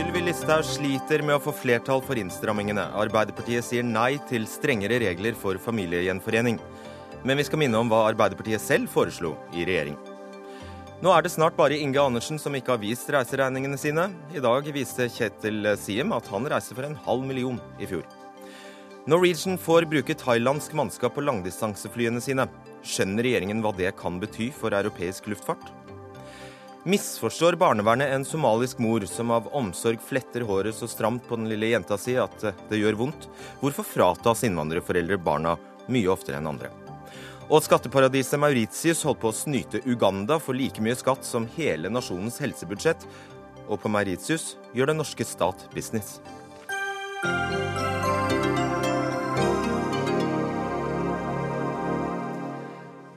Sylvi Listhaug sliter med å få flertall for innstrammingene. Arbeiderpartiet sier nei til strengere regler for familiegjenforening. Men vi skal minne om hva Arbeiderpartiet selv foreslo i regjering. Nå er det snart bare Inge Andersen som ikke har vist reiseregningene sine. I dag viste Kjetil Siem at han reiser for en halv million i fjor. Norwegian får bruke thailandsk mannskap på langdistanseflyene sine. Skjønner regjeringen hva det kan bety for europeisk luftfart? Misforstår barnevernet en somalisk mor som av omsorg fletter håret så stramt på den lille jenta si at det gjør vondt? Hvorfor fratas innvandrerforeldre barna mye oftere enn andre? Og skatteparadiset Mauritius holdt på å snyte Uganda for like mye skatt som hele nasjonens helsebudsjett. Og på Mauritius gjør den norske stat business.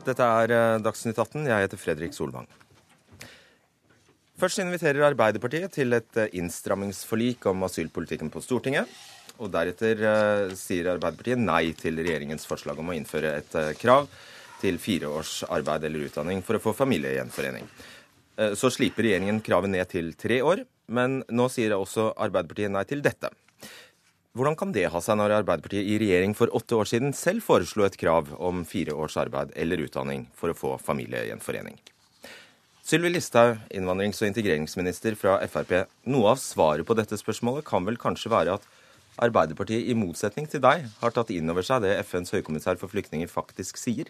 Dette er eh, Dagsnytt 18. Jeg heter Fredrik Solvang. Først inviterer Arbeiderpartiet til et eh, innstrammingsforlik om asylpolitikken på Stortinget. Og deretter uh, sier Arbeiderpartiet nei til regjeringens forslag om å innføre et uh, krav til fire års arbeid eller utdanning for å få familiegjenforening. Uh, så sliper regjeringen kravet ned til tre år, men nå sier også Arbeiderpartiet nei til dette. Hvordan kan det ha seg når Arbeiderpartiet i regjering for åtte år siden selv foreslo et krav om fire års arbeid eller utdanning for å få familiegjenforening? Sylvi Listhaug, innvandrings- og integreringsminister fra Frp. Noe av svaret på dette spørsmålet kan vel kanskje være at Arbeiderpartiet, i motsetning til deg, har tatt inn over seg det FNs høykommissær for flyktninger faktisk sier?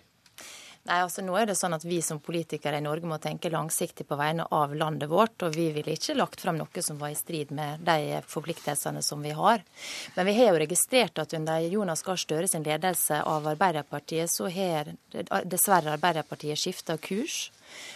Nei, altså nå er det sånn at Vi som politikere i Norge må tenke langsiktig på vegne av landet vårt. og Vi ville ikke lagt frem noe som var i strid med de forpliktelsene som vi har. Men vi har jo registrert at under Jonas Gahr Støre sin ledelse av Arbeiderpartiet, så har dessverre Arbeiderpartiet skifta kurs.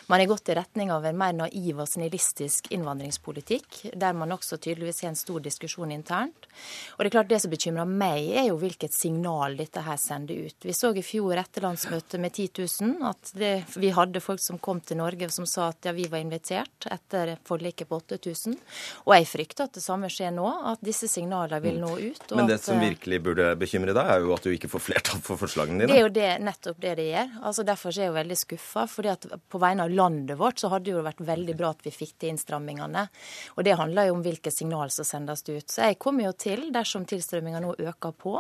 Man har gått i retning av en mer naiv og snillistisk innvandringspolitikk, der man også tydeligvis har en stor diskusjon internt. Og Det er klart det som bekymrer meg, er jo hvilket signal dette her sender ut. Vi så i fjor etter landsmøtet med 10 000 at det, vi hadde folk som kom til Norge som sa at ja, vi var invitert etter forliket på 8000. Og jeg frykter at det samme skjer nå, at disse signalene vil nå ut. Men det at, som virkelig burde bekymre deg, er jo at du ikke får flertall for forslagene dine. Det er jo det, nettopp det det gjør. Altså Derfor er jeg jo veldig skuffa. fordi at på vegne av landet vårt, så hadde det jo vært veldig bra at vi fikk til innstrammingene. Og det handler jo om hvilke signal som sendes ut. Så jeg kommer jo til, dersom tilstrømminga nå øker på,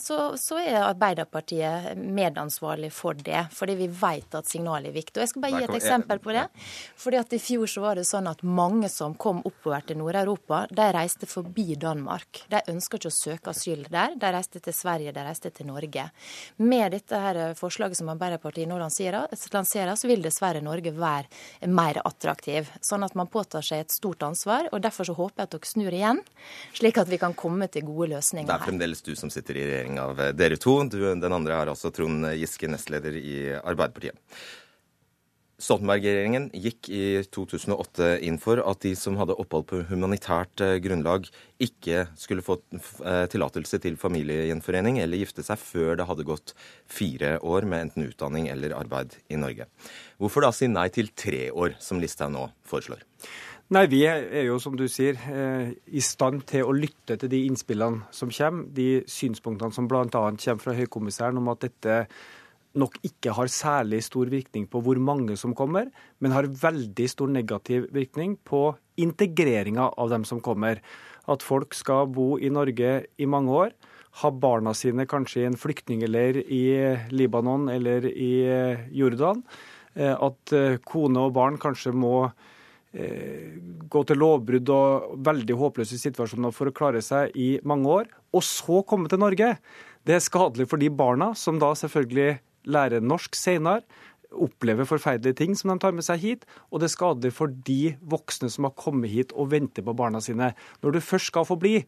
så, så, er Arbeiderpartiet medansvarlig for det. Fordi vi vet at signalet er viktig. Og Jeg skal bare gi et eksempel på det. Fordi at I fjor så var det sånn at mange som kom oppover til Nord-Europa, de reiste forbi Danmark. De ønsker ikke å søke asyl der. De reiste til Sverige, de reiste til Norge. Med dette her forslaget som Arbeiderpartiet nå lanserer, lanserer så vil dessverre Norge være mer attraktiv. Sånn at man påtar seg et stort ansvar. og Derfor så håper jeg at dere snur igjen, slik at vi kan komme til gode løsninger her. Det er fremdeles du som som sitter i regjering av dere to. Du, den andre er altså Trond Giske, nestleder i Arbeiderpartiet. Stoltenberg-regjeringen gikk i 2008 inn for at de som hadde opphold på humanitært eh, grunnlag, ikke skulle få eh, tillatelse til familiegjenforening eller gifte seg før det hadde gått fire år med enten utdanning eller arbeid i Norge. Hvorfor da si nei til tre år, som Listhaug nå foreslår? Nei, Vi er jo, som du sier, eh, i stand til å lytte til de innspillene som kommer. De synspunktene som bl.a. kommer fra høykommissæren om at dette nok ikke har særlig stor virkning på hvor mange som kommer, men har veldig stor negativ virkning på integreringa av dem som kommer. At folk skal bo i Norge i mange år, ha barna sine kanskje i en flyktningleir i Libanon eller i Jordan. Eh, at eh, kone og barn kanskje må Eh, gå til lovbrudd og veldig håpløse situasjoner for å klare seg i mange år, og så komme til Norge. Det er skadelig for de barna som da selvfølgelig lærer norsk senere, opplever forferdelige ting som de tar med seg hit, og det er skadelig for de voksne som har kommet hit og venter på barna sine. Når du først skal få bli,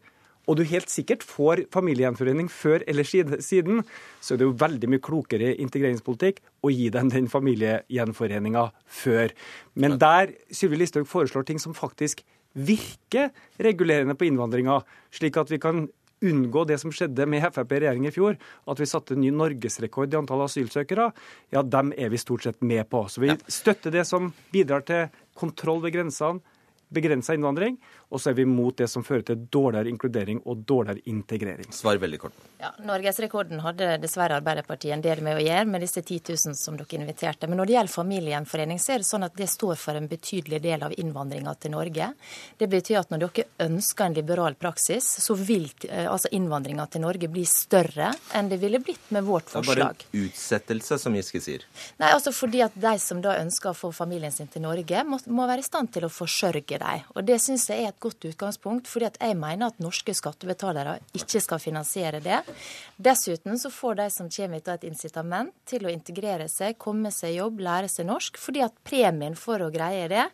og du helt sikkert får familiegjenforening før eller siden, så er det jo veldig mye klokere integreringspolitikk å gi dem den familiegjenforeninga før. Men der Sylvi Listhaug foreslår ting som faktisk virker regulerende på innvandringa, slik at vi kan unngå det som skjedde med Frp i regjering i fjor, at vi satte ny norgesrekord i antall asylsøkere, ja, dem er vi stort sett med på. Så vi støtter det som bidrar til kontroll ved grensene, begrensa innvandring, og så er vi mot det som fører til dårligere inkludering og dårligere integrering. Svar veldig kort. Ja, Norgesrekorden hadde dessverre Arbeiderpartiet en del med å gjøre, med disse 10 000 som dere inviterte. Men når det gjelder familiegjenforening, så er det sånn at det står for en betydelig del av innvandringa til Norge. Det betyr at når dere ønsker en liberal praksis, så vil eh, altså innvandringa til Norge bli større enn det ville blitt med vårt forslag. Det er bare en utsettelse, som Giske sier. Nei, altså fordi at de som da ønsker å få familien sin til Norge, må, må være i stand til å forsørge dem. Og det syns jeg er et godt utgangspunkt, fordi at jeg mener at norske skattebetalere ikke skal finansiere det. Dessuten så får de som kommer hit, et incitament til å integrere seg, komme seg i jobb, lære seg norsk, fordi at premien for å greie det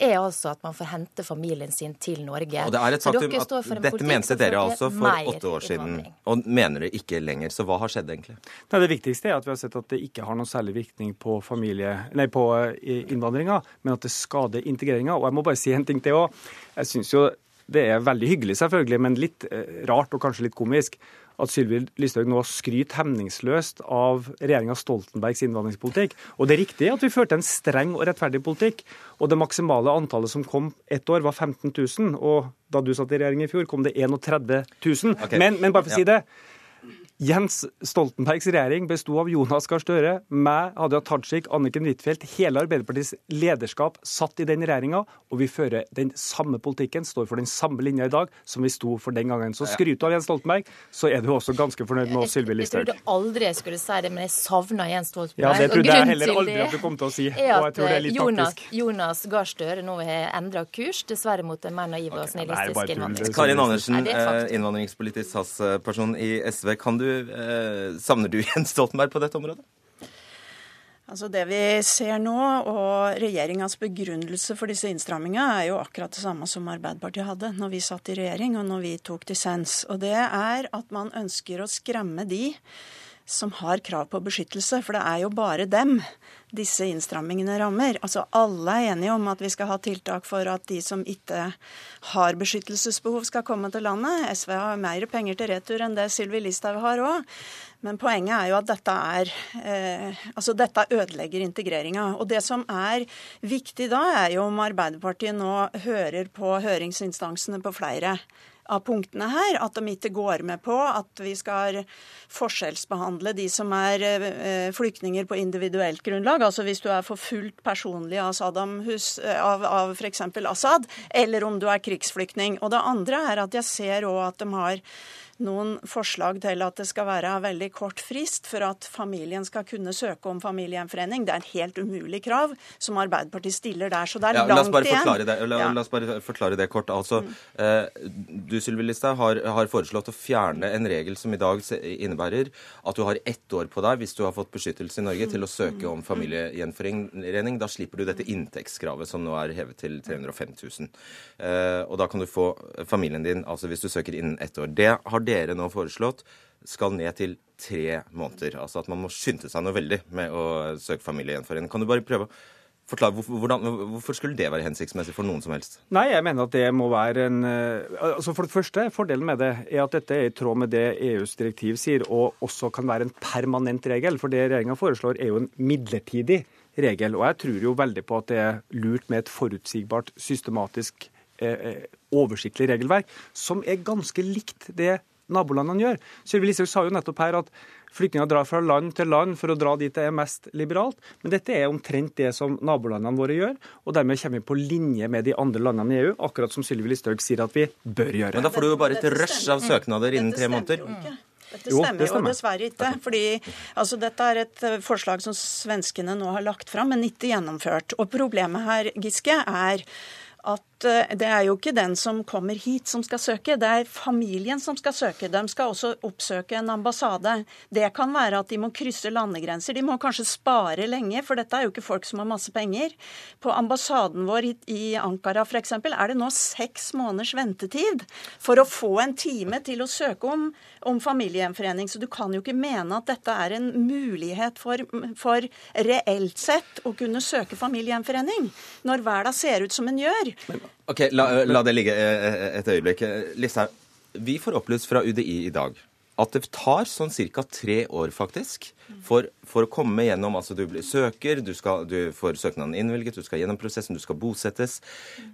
er altså at man får hente familien sin til Norge. Og det er et faktum at Dette mente dere altså for åtte år siden, og mener det ikke lenger. Så hva har skjedd egentlig? Nei, det viktigste er at vi har sett at det ikke har noen særlig virkning på, familie, nei, på eh, innvandringa, men at det skader integreringa. Og jeg må bare si en ting til òg. Jeg syns jo det er veldig hyggelig, selvfølgelig, men litt eh, rart og kanskje litt komisk at Sylvi Listhaug nå skryter hemningsløst av regjeringa Stoltenbergs innvandringspolitikk. Og det er riktig at vi førte en streng og rettferdig politikk. Og det maksimale antallet som kom ett år, var 15 000. Og da du satt i regjering i fjor, kom det 31 000. Okay. Men, men bare for å si det. Jens Stoltenbergs regjering besto av Jonas Gahr Støre, meg, Hadia Tajik, Anniken Huitfeldt. Hele Arbeiderpartiets lederskap satt i den regjeringa, og vi fører den samme politikken, står for den samme linja i dag som vi sto for den gangen. Så skryter du av Jens Stoltenberg, så er du også ganske fornøyd med oss, Sylvi Listhaug. Jeg trodde aldri jeg skulle si det, men jeg savna Jens Stoltenberg. Ja, det trodde jeg heller aldri at du kom til å si. og jeg tror det er litt Jonas, taktisk. Jonas Gahr Støre nå har endra kurs, dessverre mot en mer naiv og snillistisk innvandring. Karin Andersen, eh, innvandringspolitisk SAS-person i SV. Kan du eh, Savner du Jens Stoltenberg på dette området? Altså Det vi ser nå, og regjeringas begrunnelse for disse innstrammingene, er jo akkurat det samme som Arbeiderpartiet hadde når vi satt i regjering og når vi tok dissens. Og det er at man ønsker å skremme de som har krav på beskyttelse, for det er jo bare dem disse innstrammingene rammer. Altså Alle er enige om at vi skal ha tiltak for at de som ikke har beskyttelsesbehov, skal komme til landet. SV har mer penger til retur enn det Sylvi Listhaug har òg. Men poenget er jo at dette er eh, Altså dette ødelegger integreringa. Og det som er viktig da, er jo om Arbeiderpartiet nå hører på høringsinstansene på flere av punktene her. At de ikke går med på at vi skal forskjellsbehandle de som er eh, flyktninger på individuelt grunnlag. Altså hvis du er forfulgt personlig av, Saddam Hus, eh, av, av f.eks. Assad, eller om du er krigsflyktning. Og det andre er at jeg ser òg at de har noen forslag til at det skal være veldig kort frist for at familien skal kunne søke om familiegjenforening. Det er en helt umulig krav som Arbeiderpartiet stiller der. Så det er ja, langt igjen. Det. La, ja. la, oss bare forklare det kort. Altså, mm. eh, du Sylvi Listhaug har, har, foreslått å fjerne en regel som i dag innebærer at du har ett år på deg hvis du har fått beskyttelse i Norge til å søke om familiegjenforening. Da slipper du dette inntektskravet som nå er hevet til 305 000. Eh, og da kan du få familien din, altså hvis du søker innen ett år. Det har dere nå foreslått skal ned til tre måneder. Altså at man må skynde seg noe veldig med å søke familiegjenforening. Kan du bare prøve å forklare hvordan, hvorfor skulle det være hensiktsmessig for noen som helst? Nei, jeg mener at det må være en altså For det første, fordelen med det er at dette er i tråd med det EUs direktiv sier, og også kan være en permanent regel. For det regjeringa foreslår, er jo en midlertidig regel. Og jeg tror jo veldig på at det er lurt med et forutsigbart, systematisk Eh, eh, oversiktlig regelverk, som er ganske likt det nabolandene gjør. Sylvi Listhaug sa jo nettopp her at flyktninger drar fra land til land for å dra dit det er mest liberalt. Men dette er omtrent det som nabolandene våre gjør, og dermed kommer vi på linje med de andre landene i EU, akkurat som Sylvi Listhaug sier at vi bør gjøre. Men da får du jo bare et rush av søknader innen tre måneder. Dette stemmer jo, det dessverre ikke. fordi altså, Dette er et eh, forslag som svenskene nå har lagt fram, men ikke gjennomført. Og Problemet her Giske, er at Eh, det er jo ikke den som kommer hit som skal søke, det er familien som skal søke. De skal også oppsøke en ambassade. Det kan være at de må krysse landegrenser. De må kanskje spare lenge, for dette er jo ikke folk som har masse penger. På ambassaden vår i Ankara f.eks. er det nå seks måneders ventetid for å få en time til å søke om, om familiegjenforening. Så du kan jo ikke mene at dette er en mulighet for, for reelt sett å kunne søke familiegjenforening, når verden ser ut som en gjør. Men Ok, La, la det ligge eh, eh, et øyeblikk. Listhaug, vi får opplyst fra UDI i dag at det tar sånn ca. tre år, faktisk, for, for, å komme gjennom Altså du blir søker, du, skal, du får søknaden innvilget, du skal gjennom prosessen, du skal bosettes,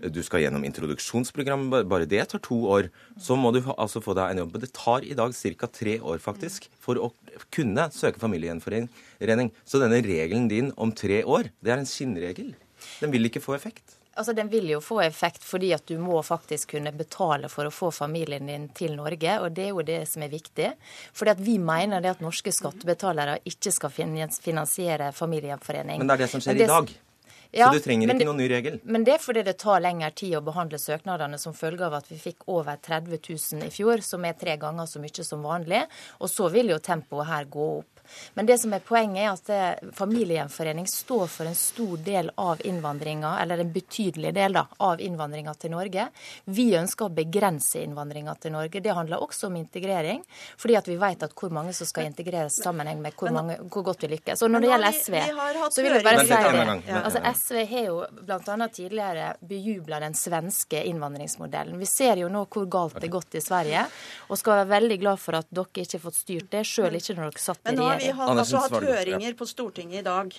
du skal gjennom introduksjonsprogram, bare det tar to år. Så må du altså få deg en jobb. Det tar i dag ca. tre år, faktisk, for å kunne søke familiegjenforening. Så denne regelen din om tre år, det er en skinnregel. Den vil ikke få effekt. Altså, Den vil jo få effekt fordi at du må faktisk kunne betale for å få familien din til Norge, og det er jo det som er viktig. Fordi at vi mener det at norske skattebetalere ikke skal finansiere familiegjenforening. Men det er det som skjer det, i dag. Ja, så du trenger ikke noen ny regel? Men det er fordi det tar lengre tid å behandle søknadene som følge av at vi fikk over 30 000 i fjor, som er tre ganger så mye som vanlig. Og så vil jo tempoet her gå opp. Men det som er poenget er at det, familiegjenforening står for en stor del av innvandringa, eller en betydelig del da, av innvandringa til Norge. Vi ønsker å begrense innvandringa til Norge. Det handler også om integrering, fordi at vi vet at hvor mange som skal integreres sammenheng med hvor, mange, hvor godt vi lykkes. Og når det gjelder SV, så vil jeg bare si det. Altså, SV har jo bl.a. tidligere bejubla den svenske innvandringsmodellen. Vi ser jo nå hvor galt det er gått i Sverige, og skal være veldig glad for at dere ikke har fått styrt det, sjøl ikke når dere satt i regjering vi har altså hatt høringer på Stortinget i dag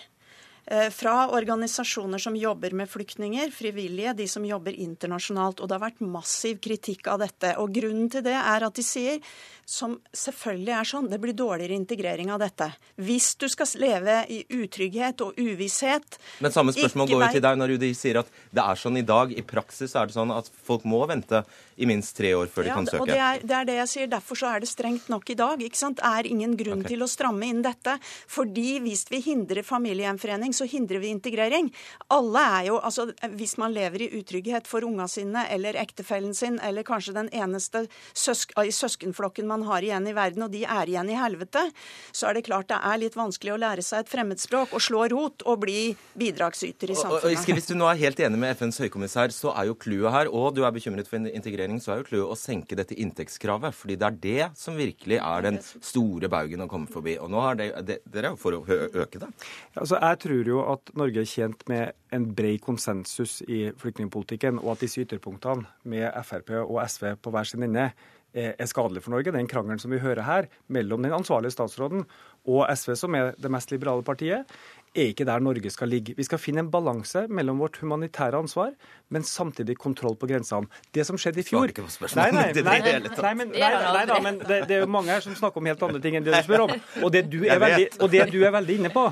eh, fra organisasjoner som jobber med flyktninger, frivillige, de som jobber internasjonalt. Og det har vært massiv kritikk av dette. Og grunnen til det er at de sier som selvfølgelig er sånn. Det blir dårligere integrering av dette. Hvis du skal leve i utrygghet og uvisshet Men samme spørsmål går jo til deg når UDI sier at det er sånn i dag. I praksis er det sånn at folk må vente i minst tre år før de kan søke. Og det er, det er, det jeg sier. Derfor så er det strengt nok i dag. ikke sant? Er ingen grunn okay. til å stramme inn dette. Fordi hvis vi hindrer familiegjenforening, så hindrer vi integrering. Alle er jo, altså Hvis man lever i utrygghet for unga sine eller ektefellen sin, eller kanskje den eneste søsk i søskenflokken man man har igjen i verden, og de er igjen i helvete, så er det klart det er litt vanskelig å lære seg et fremmedspråk og slå rot og bli bidragsyter i samfunnet. Og, og, og, hvis du nå er helt enig med FNs høykommissær, så er jo clouet her, og du er bekymret for integrering, så er jo clouet å senke dette inntektskravet. fordi det er det som virkelig er den store baugen å komme forbi. Og nå har det, det, dere er jo for å øke det. Altså, jeg tror jo at Norge er tjent med en bred konsensus i flyktningpolitikken, og at disse ytterpunktene med Frp og SV på hver sin ende er skadelig for Norge. Den krangelen som vi hører her mellom den ansvarlige statsråden og SV, som er det mest liberale partiet, er ikke der Norge skal ligge. Vi skal finne en balanse mellom vårt humanitære ansvar, men samtidig kontroll på grensene. Det som skjedde i fjor Nei, nei, nei, nei, men, da, men det, det, er jo mange her som snakker om helt andre ting enn det du spør om. Og det du er veldig, og det du er veldig inne på,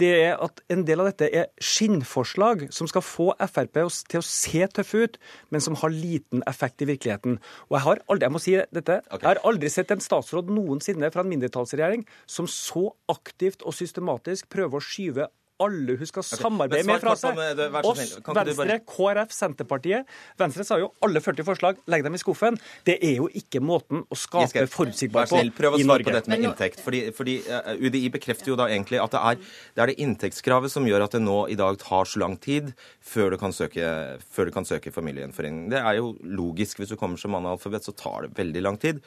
det er at en del av dette er skinnforslag som skal få Frp til å se tøffe ut, men som har liten effekt i virkeligheten. Og jeg har aldri, jeg må si dette, jeg har aldri sett en statsråd noensinne fra en mindretallsregjering som så aktivt og systematisk prøver å skyve alle hun skal samarbeide med fra seg. Oss, Venstre, KrF, Senterpartiet. Venstre sa jo alle 40 forslag, legg dem i skuffen. Det er jo ikke måten å skape forutsigbarhet på Prøv å svare på dette med inntekt. Fordi, fordi eh, UDI bekrefter jo da egentlig at det er, det er det inntektskravet som gjør at det nå i dag tar så lang tid før du kan søke, før du kan søke familiegjenforening. Det er jo logisk. Hvis du kommer som analfabet, så tar det veldig lang tid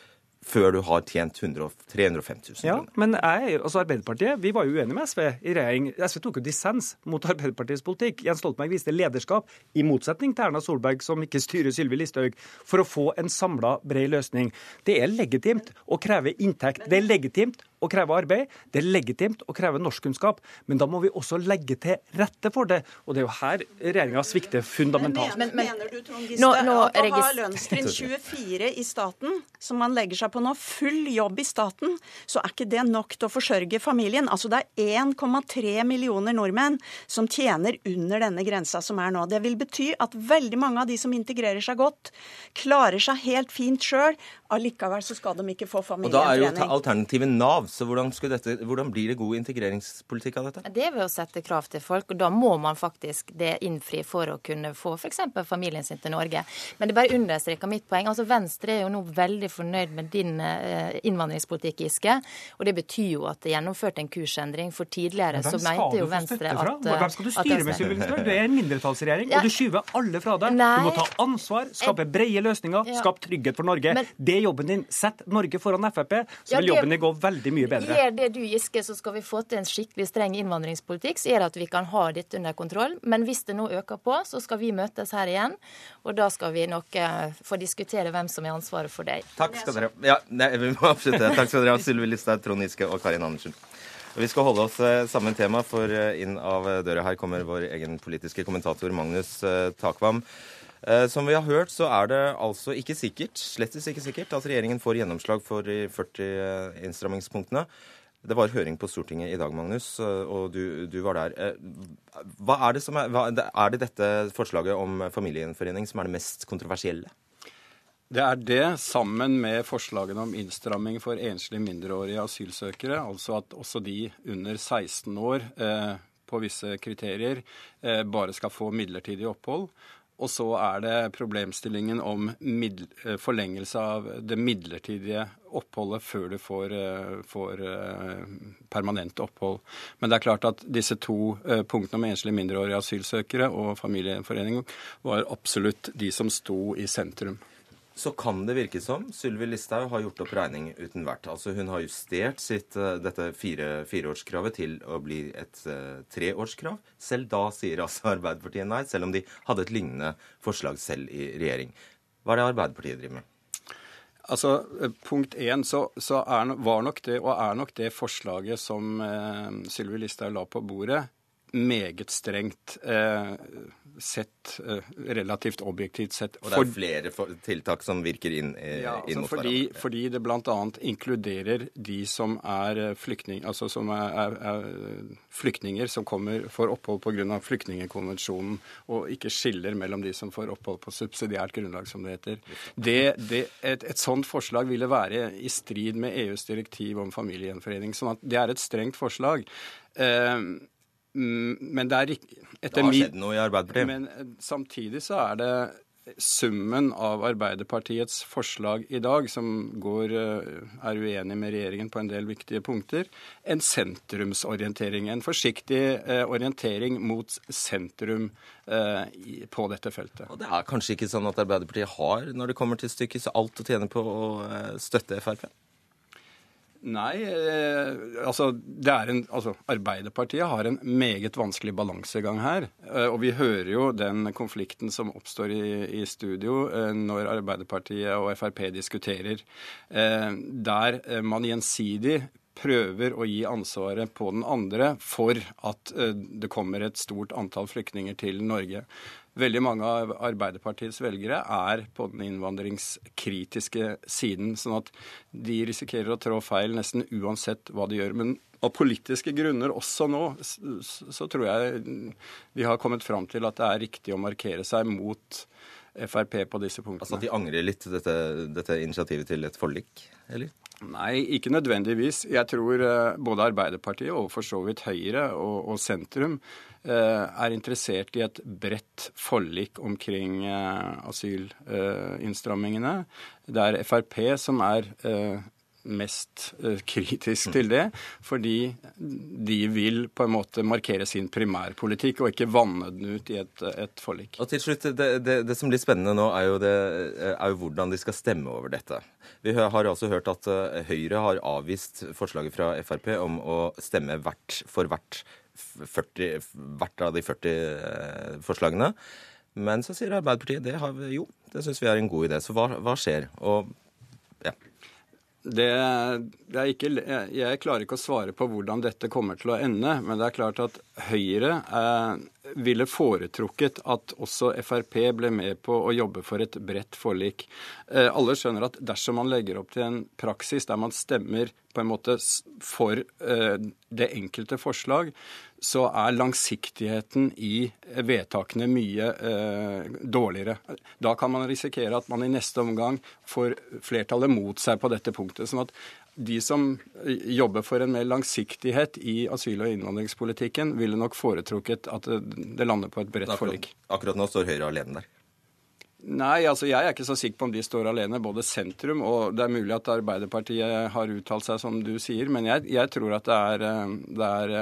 før du har tjent 100, 305 000 Ja, men jeg, altså Arbeiderpartiet vi var jo uenige med SV i regjering. SV tok jo dissens mot Arbeiderpartiets politikk. Jens Stoltenberg viste lederskap, i motsetning til Erna Solberg, som ikke styrer Sylvi Listhaug, for å få en samla, bred løsning. Det er legitimt å kreve inntekt. Det er legitimt å kreve arbeid. Det er legitimt å kreve norskkunnskap, men da må vi også legge til rette for det. Og det er jo her regjeringa svikter fundamentalt. Men, men, mener du, Trond Giske, at å ha lønnstrinn 24 i staten, som man legger seg på nå, full jobb i staten, så er ikke det nok til å forsørge familien? Altså det er 1,3 millioner nordmenn som tjener under denne grensa som er nå. Det vil bety at veldig mange av de som integrerer seg godt, klarer seg helt fint sjøl. Allikevel så skal de ikke få familietrening. Og da er jo alternativet Nav. Så hvordan, dette, hvordan, blir det god integreringspolitikk av dette? Det er ved å sette krav til folk, og da må man faktisk det innfri for å kunne få f.eks. familien sin til Norge. Men det bare understreker mitt poeng. Altså Venstre er jo nå veldig fornøyd med din eh, innvandringspolitikk, Giske. Og det betyr jo at det er gjennomført en kursendring. For tidligere så mente jo Venstre at Hvem skal du styre med, Sylvi Listhaug? Du er en mindretallsregjering, ja. og du skyver alle fra deg. Nei. Du må ta ansvar, skape brede løsninger, ja. skape trygghet for Norge. Men, det er jobben din. Sett Norge foran Frp, så vil jobben din gå veldig mye mye bedre. Gjør det du, Giske, så skal vi få til en skikkelig streng innvandringspolitikk, så gjør at vi kan ha dette under kontroll. Men hvis det nå øker på, så skal vi møtes her igjen. Og da skal vi nok uh, få diskutere hvem som er ansvaret for deg. Takk skal dere ha. Ja, nei, vi må avslutte. Takk skal dere ha, Sylvi Listhaug, Trond Giske og Karin Andersen. Vi skal holde oss uh, samme tema, for uh, inn av døra her kommer vår egen politiske kommentator Magnus Takvam. Eh, som vi har hørt, så er det altså ikke sikkert, slettes ikke sikkert, at regjeringen får gjennomslag for de 40 eh, innstrammingspunktene. Det var høring på Stortinget i dag, Magnus, eh, og du, du var der. Hva er, det som er, hva, er det dette forslaget om familiegjenforening som er det mest kontroversielle? Det er det, sammen med forslagene om innstramming for enslige mindreårige asylsøkere, altså at også de under 16 år eh, på visse kriterier eh, bare skal få midlertidig opphold. Og så er det problemstillingen om eh, forlengelse av det midlertidige oppholdet før du får, eh, får, eh, permanent opphold. Men det er klart at disse to punktene om enslige mindreårige asylsøkere og familieforening var absolutt de som sto i sentrum så kan det virke som Sylvi Listhaug har gjort opp regning uten vert. Altså Hun har justert sitt, uh, dette fire, fireårskravet til å bli et uh, treårskrav. Selv da sier altså Arbeiderpartiet nei, selv om de hadde et lignende forslag selv i regjering. Hva er det Arbeiderpartiet driver med? Altså, eh, Punkt én så, så er, var nok det, og er nok det forslaget som eh, Sylvi Listhaug la på bordet, meget strengt. Eh, sett eh, relativt objektivt sett. Og det er flere tiltak som virker inn, eh, ja, altså inn mot fordi, hverandre? Fordi det bl.a. inkluderer de som er, flyktning, altså som er, er, er flyktninger som kommer, får opphold pga. flyktningekonvensjonen, og ikke skiller mellom de som får opphold på subsidiært grunnlag, som det heter. Det, det, et, et sånt forslag ville være i strid med EUs direktiv om familiegjenforening. sånn at det er et strengt forslag. Eh, men det er ikke Det har skjedd noe i Arbeiderpartiet. Men eh, samtidig så er det summen av Arbeiderpartiets forslag i dag, som går, eh, er uenig med regjeringen på en del viktige punkter, en sentrumsorientering. En forsiktig eh, orientering mot sentrum på dette feltet. Og Det er kanskje ikke sånn at Arbeiderpartiet har, når det kommer til stykket, så alt å tjene på å støtte Frp? Nei, eh, altså, en, altså, Arbeiderpartiet har en meget vanskelig balansegang her. Eh, og vi hører jo den konflikten som oppstår i, i studio eh, når Arbeiderpartiet og Frp diskuterer. Eh, der eh, man gjensidig prøver å gi ansvaret på den andre for at eh, det kommer et stort antall flyktninger til Norge. Veldig mange av Arbeiderpartiets velgere er på den innvandringskritiske siden. Sånn at de risikerer å trå feil nesten uansett hva de gjør. Men av politiske grunner også nå, så tror jeg de har kommet fram til at det er riktig å markere seg mot Frp på disse punktene. Altså at de angrer litt dette, dette initiativet til et forlik, eller? Nei, ikke nødvendigvis. Jeg tror eh, både Arbeiderpartiet og for så vidt Høyre og, og sentrum er interessert i et bredt forlik omkring eh, asylinnstrammingene. Det er Frp som er mest uh, kritisk til det, fordi de vil på en måte markere sin primærpolitikk og ikke vanne den ut i et, et forlik. Og til slutt, det, det, det, som blir spennende nå, er jo, det, er jo, hvordan de skal stemme over dette. Vi har altså hørt at Høyre har avvist forslaget fra Frp om å stemme hvert for hvert, 40, hvert av de 40 uh, eh, forslagene. Men så sier Arbeiderpartiet det har vi, jo, det syns vi er en god idé. Så hva, hva skjer? Og ja. Det, det ikke, jeg klarer ikke å svare på hvordan dette kommer til å ende, men det er klart at Høyre eh, ville foretrukket at også Frp ble med på å jobbe for et bredt forlik. Eh, alle skjønner at dersom man legger opp til en praksis der man stemmer på en måte for eh, det enkelte forslag, så er langsiktigheten i vedtakene mye eh, dårligere. Da kan man risikere at man i neste omgang får flertallet mot seg på dette punktet. sånn at de som jobber for en mer langsiktighet i asyl- og innvandringspolitikken, ville nok foretrukket at det lander på et bredt forlik. Akkurat nå står Høyre alene der? Nei, altså jeg er ikke så sikker på om de står alene. Både sentrum og det er mulig at Arbeiderpartiet har uttalt seg som du sier, men jeg, jeg tror at det er, eh, det er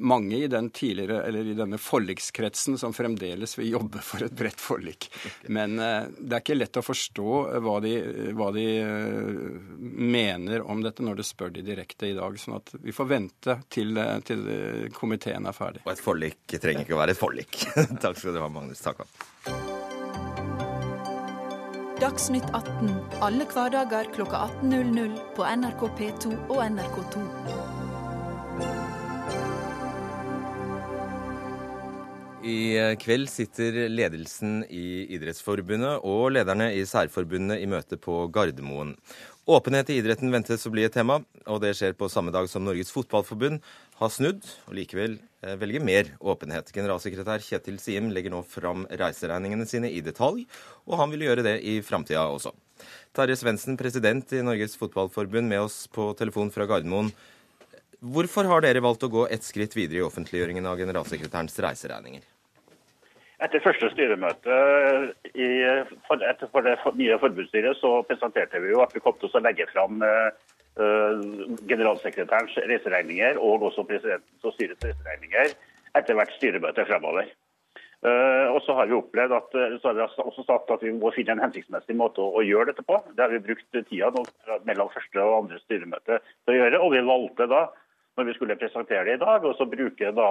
mange i den tidligere, eller i denne forlikskretsen som fremdeles vil jobbe for et bredt forlik. Men eh, det er ikke lett å forstå hva de, hva de eh, mener om dette når du spør de direkte i dag. sånn at vi får vente til, eh, til komiteen er ferdig. Og et forlik trenger ikke å være et forlik. Takk skal du ha, Magnus Takk Dagsnytt 18 alle hverdager klokka 18.00 på NRK P2 og NRK2. I kveld sitter ledelsen i Idrettsforbundet og lederne i særforbundene i møte på Gardermoen. Åpenhet i idretten ventes å bli et tema, og det skjer på samme dag som Norges Fotballforbund har snudd og likevel eh, velger mer åpenhet. Generalsekretær Kjetil Siem legger nå fram reiseregningene sine i detalj, og han vil gjøre det i framtida også. Terje Svendsen, president i Norges Fotballforbund, med oss på telefon fra Gardermoen. Hvorfor har dere valgt å gå ett skritt videre i offentliggjøringen av generalsekretærens reiseregninger? Etter første styremøte i, for, etter for det nye forbundsstyret så presenterte vi jo at vi kom til å legge fram uh, generalsekretærens reiseregninger og også presidentens og styrets reiseregninger etter hvert styremøte fremover. Uh, og så har vi opplevd at, så har vi også sagt at vi må finne en hensiktsmessig måte å, å gjøre dette på. Det har vi brukt tida nå, mellom første og andre styremøte til å gjøre. Og vi valgte da når vi skulle presentere det i dag, så bruke da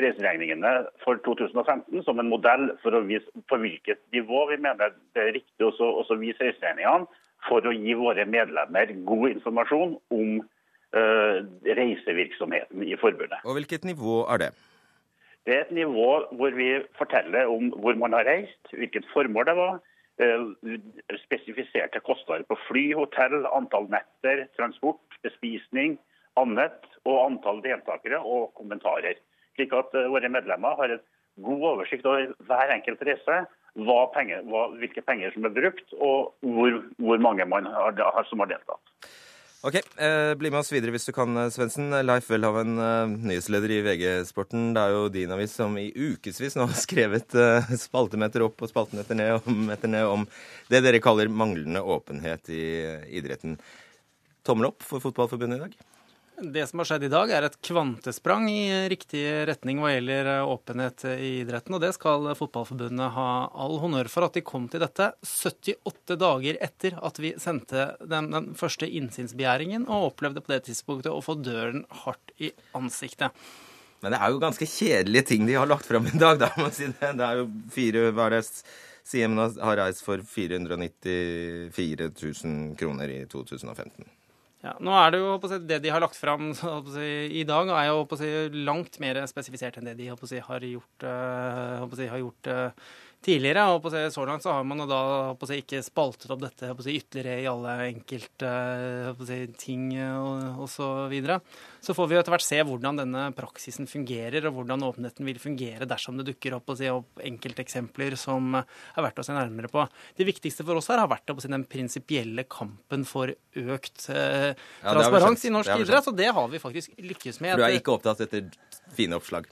reiseregningene for 2015 som en modell for å vise på hvilket nivå vi mener det er riktig å vise reiseregningene, for å gi våre medlemmer god informasjon om uh, reisevirksomheten i forbundet. Og Hvilket nivå er det? Det er et nivå hvor vi forteller om hvor man har reist, hvilket formål det var. Uh, spesifiserte kostnader på fly, hotell, antall netter, transport, bespisning, annet og antall deltakere og kommentarer. Slik at uh, våre medlemmer har en god oversikt over hver enkelt reise, penger, hva, hvilke penger som er brukt og hvor, hvor mange man har, som har deltatt. Ok, eh, Bli med oss videre hvis du kan, eh, Svendsen. Leif Welhaven, eh, nyhetsleder i VG-sporten. Det er jo din avis som i ukevis nå har skrevet eh, spaltemeter opp og spaltemeter ned om, ned om det dere kaller manglende åpenhet i idretten. Tommel opp for Fotballforbundet i dag? Det som har skjedd i dag, er et kvantesprang i riktig retning hva gjelder eh, åpenhet i idretten. Og det skal Fotballforbundet ha all honnør for at de kom til dette 78 dager etter at vi sendte den, den første innsynsbegjæringen, og opplevde på det tidspunktet å få døren hardt i ansiktet. Men det er jo ganske kjedelige ting de har lagt fram i dag, da, si det. Det er jo fire hva er det? Siem har reist for 494 000 kroner i 2015. Ja, nå er Det jo det de har lagt fram i dag, er jo langt mer spesifisert enn det de har gjort, uh, har gjort uh, tidligere. og Så langt så har man da ikke spaltet opp dette ytterligere i alle enkelte ting og. Så, videre. så får vi etter hvert se hvordan denne praksisen fungerer, og hvordan åpenheten vil fungere dersom det dukker opp, opp enkelteksempler som er verdt å se nærmere på. Det viktigste for oss her har vært den prinsipielle kampen for økt eh, transparens ja, i norsk idrett, og det har vi faktisk lykkes med. Du er ikke opptatt etter fine oppslag?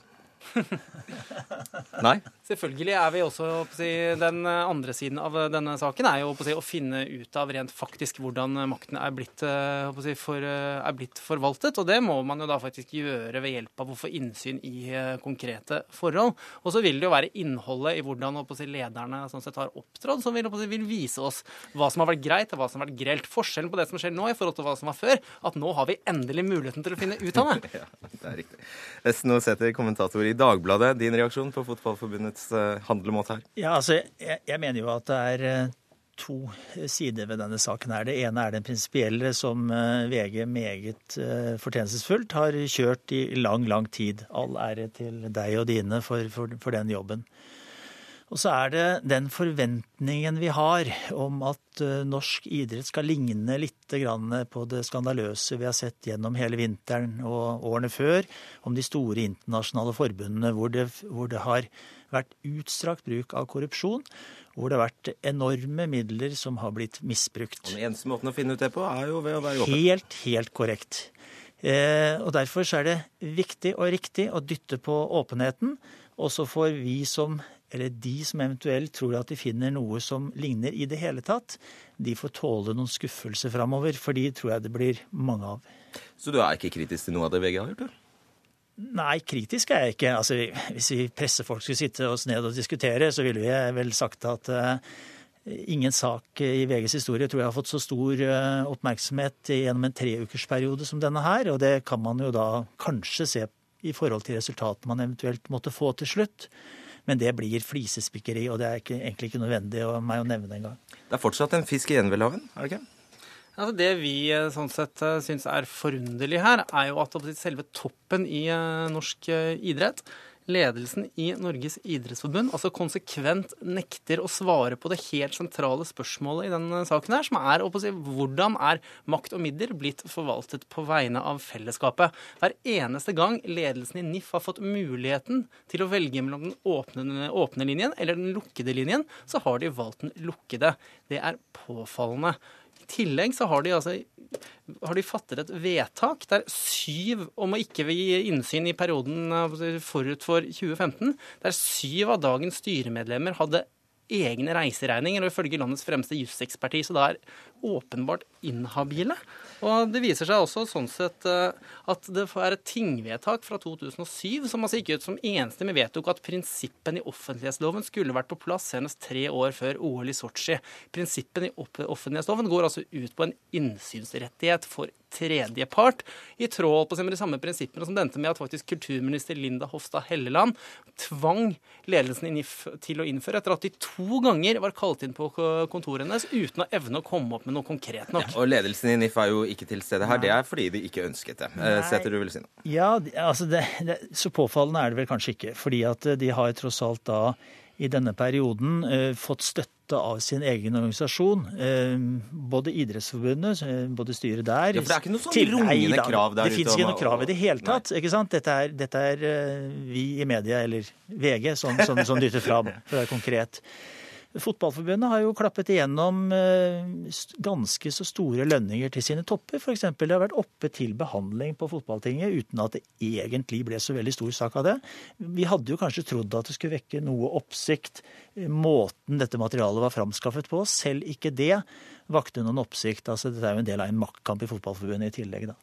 Nei? Selvfølgelig er vi også si, Den andre siden av denne saken er jo si, å finne ut av rent faktisk hvordan makten er blitt, eh, si, for, eh, er blitt, forvaltet. Og det må man jo da faktisk gjøre ved hjelp av å få innsyn i eh, konkrete forhold. Og så vil det jo være innholdet i hvordan lederne sånn sett har opptrådt, som vil, vil, vise oss hva som har vært greit og hva som har vært grelt. Forskjellen på det som skjer nå i forhold til hva som var før, at nå har vi endelig muligheten til å finne ut av det. ja, det er riktig. Esno Sæther, kommentator i Dagbladet. Din reaksjon på Fotballforbundets uh, handlemåte her? Ja, altså, jeg, jeg, mener jo at det er uh, to sider ved denne saken. her. Det ene er den prinsipielle, som uh, VG meget fortjenestefullt har kjørt i lang, lang tid. All ære til deg og dine for, for, for den jobben. Og så er det den forventningen vi har om at norsk idrett skal ligne litt på det skandaløse vi har sett gjennom hele vinteren og årene før, om de store internasjonale forbundene hvor det, hvor det har vært utstrakt bruk av korrupsjon, hvor det har vært enorme midler som har blitt misbrukt. Og Den eneste måten å finne ut det på, er jo ved å være åpen. Helt, helt korrekt. Eh, og Derfor så er det viktig og riktig å dytte på åpenheten. Og så får vi som, eller de som eventuelt tror at de finner noe som ligner i det hele tatt, de får tåle noen skuffelse framover. For de tror jeg det blir mange av. Så du er ikke kritisk til noe av det VG har gjort? Du? Nei, kritisk er jeg ikke. Altså, hvis vi pressefolk skulle sitte oss ned og diskutere, så ville vi vel sagt at uh, ingen sak i VGs historie tror jeg har fått så stor uh, oppmerksomhet gjennom en treukersperiode som denne her. Og det kan man jo da kanskje se i forhold til resultatet man eventuelt måtte få til slutt. Men det blir flisespikkeri, og det er ikke, egentlig ikke nødvendig å, meg å nevne engang. Det er fortsatt en fisk igjen ved laven, er det ikke? Altså det vi eh, sånn sett eh, syns er forunderlig her, er jo at selve toppen i eh, norsk idrett ledelsen i Norges idrettsforbund altså konsekvent nekter å svare på det helt sentrale spørsmålet i denne saken her, som er si, hvordan er makt og midler blitt forvaltet på vegne av fellesskapet. Hver eneste gang ledelsen i NIF har fått muligheten til å velge mellom den åpne, åpne linjen eller den lukkede linjen, så har de valgt den lukkede. Det er påfallende. Tillegg så har de altså har de fattet et vedtak der syv om å ikke gi innsyn i perioden forut for 2015, der syv av dagens styremedlemmer hadde egne reiseregninger, og ifølge landets fremste jusekspertise da er åpenbart inhabile. Og Det viser seg også sånn sett eh, at det er et tingvedtak fra 2007 som altså gikk ut som enstemmig vedtok at prinsippene i offentlighetsloven skulle vært på plass senest tre år før OL i Sotsji. Prinsippene i offentlighetsloven går altså ut på en innsynsrettighet for tredjepart, i tråd på de samme prinsippene som dente med at faktisk kulturminister Linda Hofstad Helleland tvang ledelsen i NIF til å innføre, etter at de to ganger var kalt inn på kontoret hennes uten å evne å komme opp med noe konkret nok. Ja, og ledelsen i NIF er jo ikke til stede her. Det er fordi de ikke ønsket det. Eh, Sæther, du vil si noe? Ja, altså det, det, så påfallende er det vel kanskje ikke. Fordi at de har tross alt da i denne perioden eh, fått støtte av sin egen organisasjon. Eh, både Idrettsforbundet, eh, både styret der Ja, For det er ikke noe sånn rungende krav der ute? Det fins ikke noe krav i det hele tatt. ikke sant? Dette er, dette er vi i media, eller VG, som, som, som dytter fram, for å være konkret. Fotballforbundet har jo klappet igjennom eh, ganske så store lønninger til sine topper. F.eks. det har vært oppe til behandling på fotballtinget uten at det egentlig ble så veldig stor sak av det. Vi hadde jo kanskje trodd at det skulle vekke noe oppsikt, eh, måten dette materialet var framskaffet på. Selv ikke det vakte noen oppsikt. altså Dette er jo en del av en maktkamp i Fotballforbundet i tillegg. da.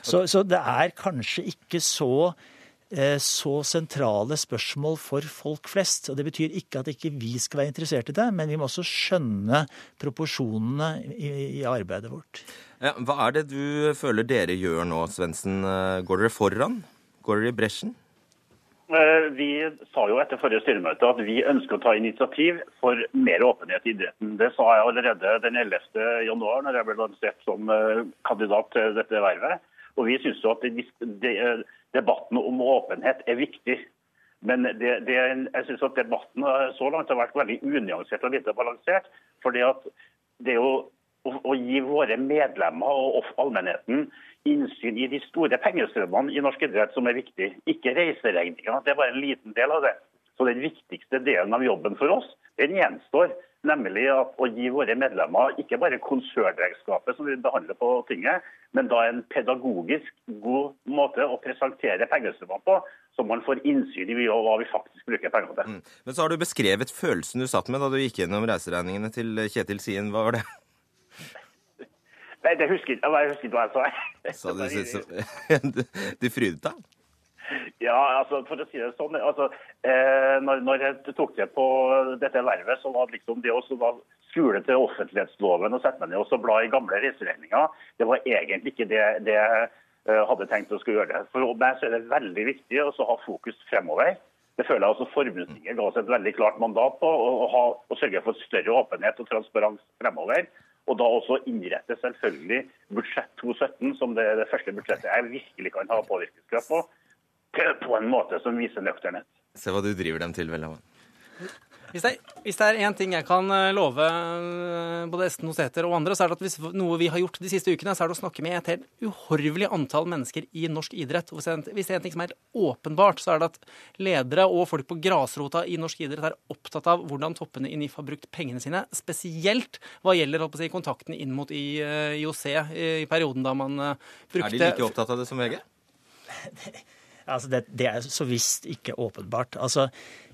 Så, så det er kanskje ikke så så sentrale spørsmål for folk flest. og Det betyr ikke at ikke vi skal være interessert i det, men vi må også skjønne proporsjonene i, i arbeidet vårt. Ja, hva er det du føler dere gjør nå, Svendsen? Eh, går dere foran? Går dere i bresjen? Eh, vi sa jo etter forrige styremøte at vi ønsker å ta initiativ for mer åpenhet i idretten. Det sa jeg allerede den 11. januar, når jeg ble lansert som kandidat til dette vervet. Og vi synes jo at det, det, debatten om åpenhet er viktig. Men det, det, jeg synes at debatten så langt har vært veldig unyansert og lite balansert. fordi at det å, å gi våre medlemmer og allmennheten innsyn i de store pengestrømmene i norsk idrett som er viktig. Ikke reiseregninga, det er bare en liten del av det. Så den viktigste delen av jobben for oss, den gjenstår. Nemlig å gi våre medlemmer ikke bare konsernregnskapet som vi behandler på tinget, men da en pedagogisk god måte å presentere pengestrømmene på, så man får innsyn i hva vi faktisk bruker pengene til. Mm. Men så har du beskrevet følelsen du satt med da du gikk gjennom reiseregningene til Kjetil Sien. Hva var det? Nei, det husker ikke, jeg husker ikke hva jeg sa. du, du frydet deg? Ja, altså for å si det sånn. altså eh, når, når, jeg tok det på dette vervet, så var det liksom det å skule til offentlighetsloven og sette meg ned og bla i gamle reiseregninger, det var egentlig ikke det, det jeg eh, hadde tenkt å skulle gjøre. For meg så er det veldig viktig å ha fokus fremover. Det føler jeg også Forbundstinget ga oss et veldig klart mandat på, å, ha, å sørge for større åpenhet og transparens fremover. Og da også innrette selvfølgelig budsjett 2017 som det, det første budsjettet jeg virkelig kan ha påvirkningskraft på på en måte som viser nøkternhet. Se hva du driver dem til, Vellemann. Hvis det, hvis det er én ting jeg kan eh, love eh, både Esten Osæter og andre, så er det at hvis noe vi har gjort de siste ukene, så er det å snakke med et helt uhorvelig antall mennesker i norsk idrett. Hvis det er en ting som er helt åpenbart, så er det at ledere og folk på grasrota i norsk idrett er opptatt av hvordan toppene i NIF har brukt pengene sine, spesielt hva gjelder si, kontaktene inn mot IOC i perioden da man brukte Er de like opptatt av det som VG? Altså det, det, er så visst ikke åpenbart. Altså,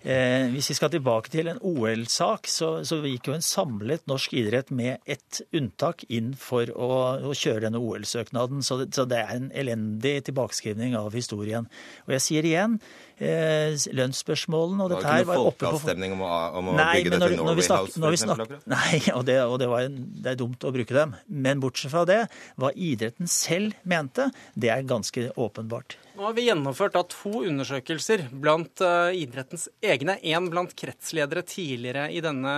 eh, hvis vi skal tilbake til en OL-sak, så, så, gikk jo en samlet norsk idrett med ett unntak inn for å, å kjøre denne OL-søknaden. Så, så, det er en elendig tilbakeskrivning av historien. Og jeg sier igjen, eh, lønnsspørsmålene og dette her var oppe på Det var ikke noe folkeavstemning om å, om å nei, bygge dette Norway når House, for eksempel? Nei, og, det, og det, en, det, er dumt å bruke dem. Men bortsett fra det, hva idretten selv mente, det er ganske åpenbart. Nå har vi gjennomført da to undersøkelser blant uh, idrettens egne. Én blant kretsledere tidligere i denne,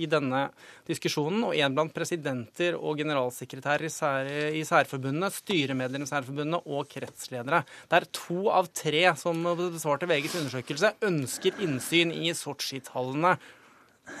i denne diskusjonen, og én blant presidenter og generalsekretærer i, sær, i særforbundene, styremedlemmer i særforbundene og kretsledere. Der to av tre som besvarte VGs undersøkelse, ønsker innsyn i Sotsji-tallene.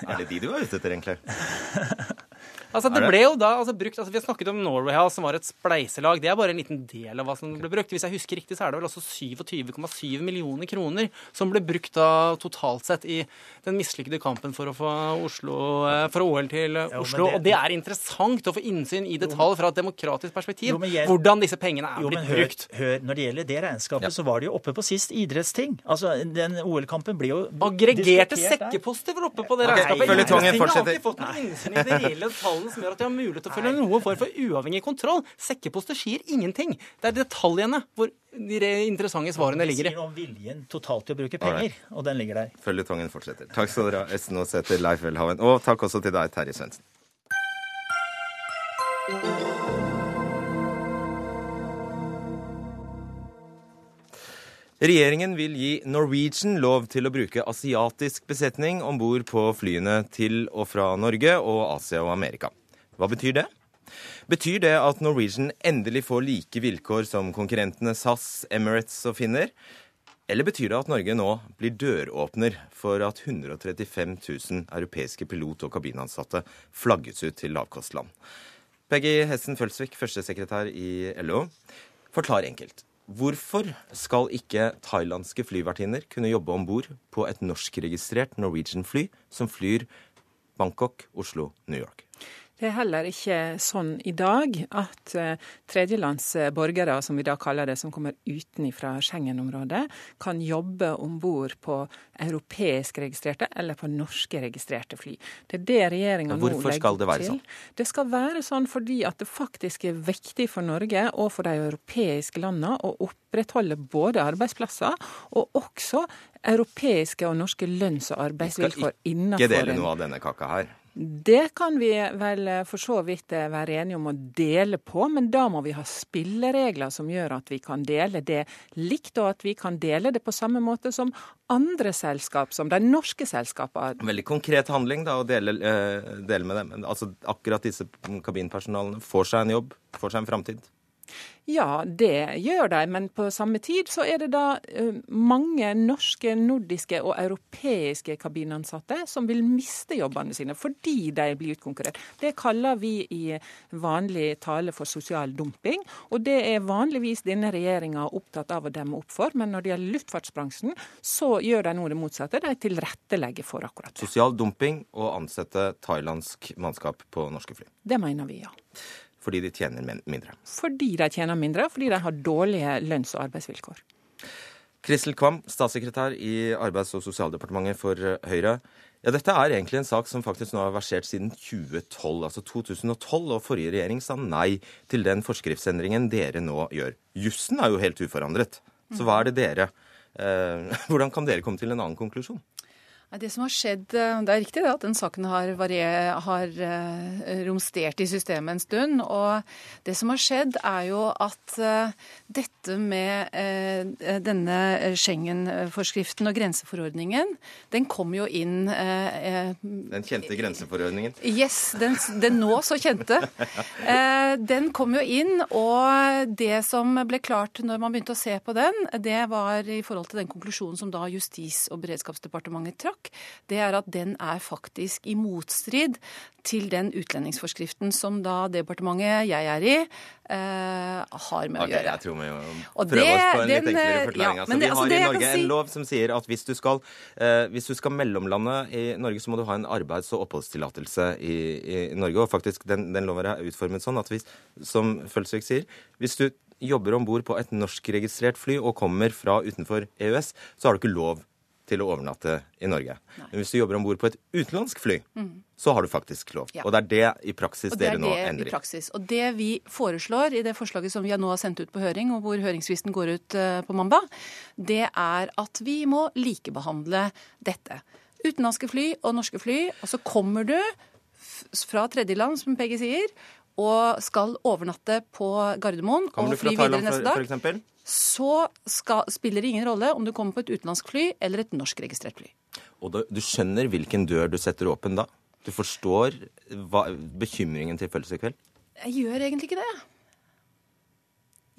Er det de du var ute etter, egentlig? Altså, det ble jo da altså, brukt, altså, Vi har snakket om Norway House, som var et spleiselag. Det er bare en liten del av hva som ble brukt. Hvis jeg husker riktig, så er det vel også 27,7 millioner kroner som ble brukt da totalt sett i den mislykkede kampen for å få Oslo, eh, for OL til Oslo. det, og det er interessant å få innsyn i detalj fra et demokratisk perspektiv. Jo, jeg, hvordan disse pengene er jo, blitt hør, brukt. Hør, når det gjelder det regnskapet, ja. så var det jo oppe på sist idrettsting. Altså, den OL-kampen ble jo Aggregerte sekkeposter var oppe på det regnskapet. Nei, Føljetongen fortsetter. Har alltid fått noen innsyn i det reelle tallet tallene som gjør at de har mulighet til å følge noen form for uavhengig kontroll. Sekkeposter sier ingenting. Det er detaljene hvor de interessante svarene ligger i. Det sier om viljen totalt til å bruke penger, og den ligger der. Føljetongen fortsetter. Takk skal dere ha, Esten Aasæter, Leif Welhaven. Og takk også til deg, Terje Svendsen. Regjeringen vil gi Norwegian lov til å bruke asiatisk besetning om bord på flyene til og fra Norge og Asia og Amerika. Hva betyr det? Betyr det at Norwegian endelig får like vilkår som konkurrentene SAS, Emirates og Finner? Eller betyr det at Norge nå blir døråpner for at 135 000 europeiske pilot- og kabinansatte flagges ut til lavkostland? Peggy Hessen Følsvik, førstesekretær i LO. Forklar enkelt. Hvorfor skal ikke thailandske flyvertinner kunne jobbe om bord på et norskregistrert Norwegian-fly som flyr Bangkok, Oslo, New York? Det er heller ikke sånn i dag at uh, tredjelandsborgere, som vi da kaller det, som kommer utenfra Schengen-området, kan jobbe om bord på europeisk registrerte eller på norske registrerte fly. Det er det regjeringa nå legger til. Det være sånn? Det skal være sånn fordi at det faktisk er viktig for Norge og for de europeiske landene å opprettholde både arbeidsplasser og også europeiske og norske lønns- og arbeidsvilkår innenfor Vi skal ikke dele noe av denne kaka her. Det kan vi vel for så vidt være enige om å dele på, men da må vi ha spilleregler som gjør at vi kan dele det likt, og at vi kan dele det på samme måte som andre selskap, som de norske selskapene. Veldig konkret handling da, å dele, eh, dele med dem. Altså, akkurat disse kabinpersonalene får seg en jobb, får seg en framtid. Ja, det gjør de, men på samme tid så er det da uh, mange norske, nordiske og europeiske kabinansatte som vil miste jobbene sine fordi de blir utkonkurrert. Det kaller vi i vanlig tale for sosial dumping, og det er vanligvis denne regjeringa opptatt av å demme opp for. Men når det gjelder luftfartsbransjen, så gjør de nå det motsatte. De tilrettelegger for akkurat det. Sosial dumping og ansette thailandsk mannskap på norske fly. Det mener vi, ja. Fordi de tjener mindre? Fordi de tjener mindre, fordi de har dårlige lønns- og arbeidsvilkår. Kristel Kvam, statssekretær i Arbeids- og sosialdepartementet for eh, Høyre. Ja, Dette er egentlig en sak som faktisk nå har versert siden 2012, altså 2012, og forrige regjering sa nei til den forskriftsendringen dere nå gjør. Jussen er jo helt uforandret. Så hva er det dere eh, Hvordan kan dere komme til en annen konklusjon? Det som har skjedd, eh, det er riktig det at den saken har, varier, har uh, romstert i systemet en stund. Og det som har skjedd, er jo at uh, dette med denne Schengen-forskriften og grenseforordningen, den kom jo inn Den kjente grenseforordningen? Yes, den, den nå så kjente. den kom jo inn, og det som ble klart når man begynte å se på den, det var i forhold til den konklusjonen som da Justis- og beredskapsdepartementet trakk sak, det er at den er faktisk i motstrid til den utlendingsforskriften som da departementet jeg er i, eh, har med okay, å gjøre. Jeg tror vi må prøve det, oss på en den, litt enklere forklaring. Ja, altså, vi altså, har i Norge si... en lov som sier at hvis du, skal, eh, hvis du skal mellomlande i Norge, så må du ha en arbeids- og oppholdstillatelse i, i, Norge. Og faktisk, den, den loven er utformet sånn at hvis, som Følsvik sier, hvis du jobber om bord på et norskregistrert fly og kommer fra utenfor EØS, så har du ikke lov til å overnatte i Norge. Nei. Men hvis du jobber om bord på et utenlandsk fly, mm. så har du faktisk lov. Ja. Og det er det i praksis dere nå endrer. I praksis. Og det vi foreslår i det forslaget som vi nå har sendt ut på høring, og hvor høringsfristen går ut uh, på mandag, det er at vi må likebehandle dette. Utenlandske fly og norske fly. Og så kommer du fra tredjeland, som Peggy sier, og skal overnatte på Gardermoen og fly videre neste dag. For så skal, spiller det ingen rolle om du kommer på et utenlandsk fly eller et norskregistrert fly. Og du, du, skjønner hvilken dør du setter åpen da? Du forstår hva, bekymringen til Følelse i kveld? Jeg gjør egentlig ikke det.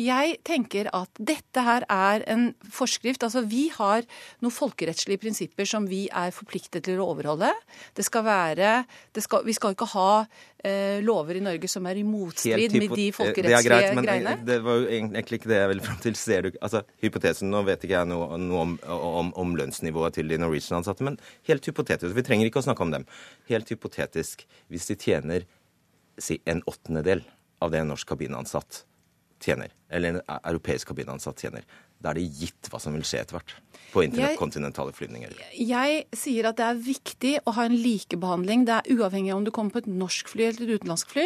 Jeg tenker at dette her er en forskrift. Altså vi har noen folkerettslige prinsipper som vi er forpliktet til å overholde. Det skal være det skal, Vi skal ikke ha eh, lover i Norge som er i motstrid med de folkerettslige det er greit, greiene. Det var jo egentlig ikke det jeg ville fram til. Ser du, altså Hypotesen Nå vet ikke jeg noe, noe om, om, om, lønnsnivået til de Norwegian-ansatte, men helt hypotetisk. Vi trenger ikke å snakke om dem. Helt hypotetisk, hvis de tjener si en åttendedel av det en norsk kabinansatt tjener, eller en europeisk kabinansatt tjener, da er det gitt hva som vil skje etter hvert på interkontinentale flyvninger. Jeg sier at det er viktig å ha en likebehandling. Det er uavhengig av om du kommer på et norsk fly eller et utenlandsk fly.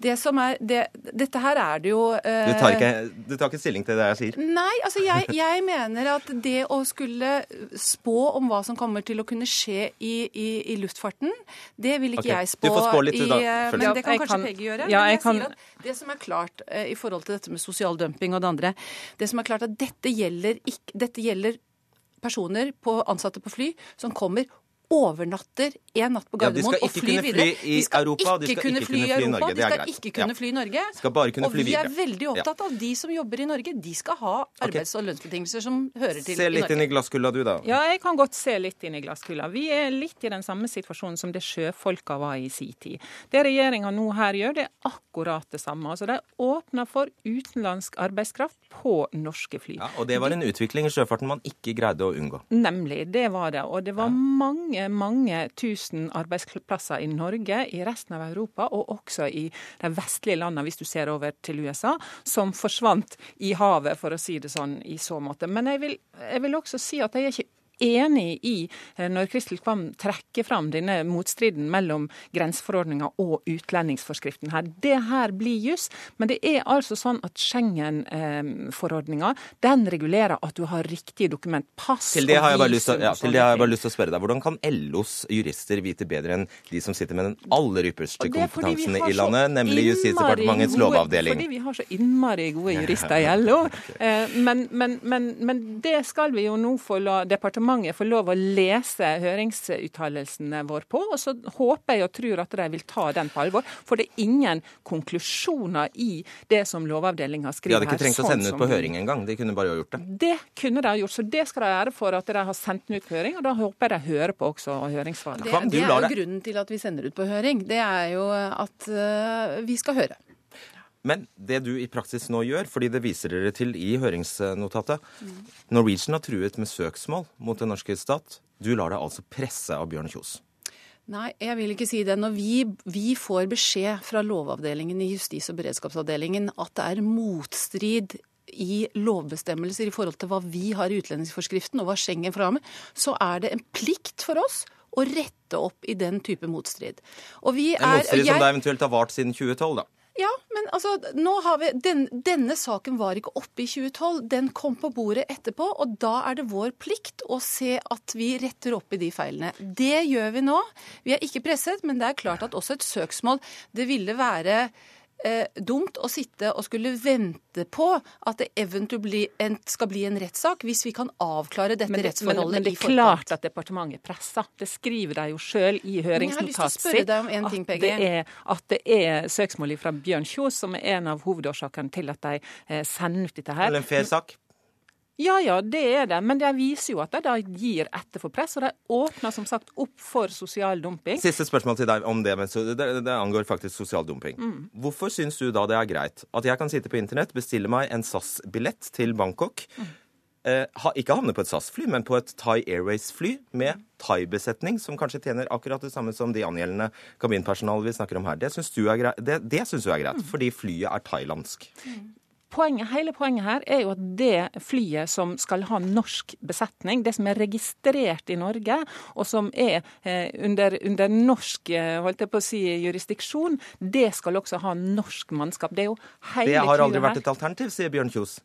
Det som er, det, dette her er det jo uh, du, tar ikke, du, tar ikke, stilling til det jeg sier? Nei, altså jeg, jeg, mener at det å skulle spå om hva som kommer til å kunne skje i, i, i luftfarten, det vil ikke okay. jeg spå. Du får spå litt, i, da. Uh, men det kan kanskje Peggy gjøre. Ja, men jeg kan... sier at det som er klart uh, i forhold til dette med sosial dumping og det andre, det som er klart at dette gjelder, ikke, dette gjelder personer på, ansatte på fly som kommer overnatter en natt på Gardermoen ja, og flyr videre. De skal Europa, ikke kunne fly i Europa, de skal ikke kunne fly i Norge. Skal bare kunne fly. Og vi er veldig opptatt av de som jobber i Norge. De skal ha arbeids- og lønnsbetingelser som hører til i Norge. Se litt inn i glasskula du, da. Ja, jeg kan godt se litt inn i glasskula. Vi er litt i den samme situasjonen som det sjøfolka var i sin tid. Det regjeringa nå her gjør, det er akkurat det samme. Altså, De åpner for utenlandsk arbeidskraft på norske fly. Ja, og det var en utvikling i sjøfarten man ikke greide å unngå. Nemlig, det var det. Og det var mange mange, mange tusen arbeidsplasser i Norge, i resten av Europa og også i de vestlige landene, hvis du ser over til USA, som forsvant i havet, for å si det sånn, i så måte. Men jeg vil, jeg vil også si at jeg er ikke enig i eh, når Kristel Kvam trekker fram denne motstriden mellom grenseforordninga og utlendingsforskriften her. Det her blir juss, men det er altså sånn at Schengen-forordninga den regulerer at du har riktige dokument. Pass til det har jeg bare lyst til, ja, å spørre deg. Hvordan kan LOs jurister vite bedre enn de som sitter med den aller ypperste kompetansen i landet, nemlig Justisdepartementets lovavdeling? Fordi vi har så innmari gode jurister i LO. Eh, men, men, men, men det skal vi jo nå få la departementet departementet får lov å lese høringsuttalelsene våre på. Og så håper jeg og tror at de vil ta den på alvor. For det er ingen konklusjoner i det som Lovavdelinga skriver her. De hadde ikke trengt å sende den ut på høring engang. De kunne bare gjort det. Det kunne de gjort. Så det skal de ære for at de har sendt den ut på høring. Og da håper jeg de hører på også høringssvarene. Det, det er jo grunnen til at vi sender ut på høring. Det er jo at uh, vi skal høre. Men det du i praksis nå gjør, fordi det viser dere til i høringsnotatet. Norwegian har truet med søksmål mot den norske stat. Du lar deg altså presse av Bjørn Kjos. Nei, jeg vil ikke si det. Når vi, vi får beskjed fra Lovavdelingen i Justis- og beredskapsavdelingen at det er motstrid i lovbestemmelser i forhold til hva vi har i utlendingsforskriften og hva Schengen med, så er det en plikt for oss å rette opp i den type motstrid. Og vi er, en motstrid jeg, som da eventuelt har vart siden 2012, da? Ja, men altså, nå har vi, den, denne saken var ikke oppe i 2012. Den kom på bordet etterpå, og da er det vår plikt å se at vi retter opp i de feilene. Det gjør vi nå. Vi er ikke presset, men det er klart at også et søksmål Det ville være eh, dumt å sitte og skulle vente på at det eventuelt skal bli en rettssak, hvis vi kan avklare dette men det, rettsforholdet men, men det er klart at departementet presser. Det skriver de jo sjøl i høringsnotatet sitt. At, at det er søksmål fra Bjørn Kjos som er en av hovedårsakene til at de eh, sender ut dette her. Eller en fair sak? Ja ja, det er det. Men det viser jo at de da gir etter for press. Og de åpner som sagt opp for sosial dumping. Siste spørsmål til deg om det. Men det, det angår faktisk sosial dumping. Mm. Hvorfor syns du da det er greit at jeg kan sitte på internett, bestille meg en SAS-billett til Bangkok? Mm. Eh, ikke havne på et SAS-fly, men på et Thai Airways-fly med thai-besetning, som kanskje tjener akkurat det samme som de angjeldende kabinpersonalet vi snakker om her. Det syns du er greit, det, det synes du er greit mm. fordi flyet er thailandsk. Poenget, hele poenget her er jo at det flyet som skal ha norsk besetning, det som er registrert i Norge, og som er eh, under, under, norsk eh, holdt jeg på å si, jurisdiksjon, det skal også ha norsk mannskap. Det er jo hele Det har aldri vært et alternativ, sier Bjørn Kjos.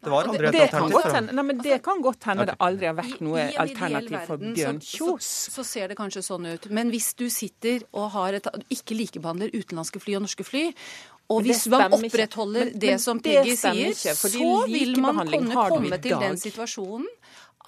Det var aldri et det alternativ. Kan nei, men det kan godt hende det aldri har vært noe I- i alternativ for Bjørn Kjos. Så, så ser det kanskje sånn ut. Men hvis du sitter og har et, ikke likebehandler utenlandske fly og norske fly, og hvis man opprettholder Men- det men som Peggy sier, ikke, så vil man kunne komme til den situasjonen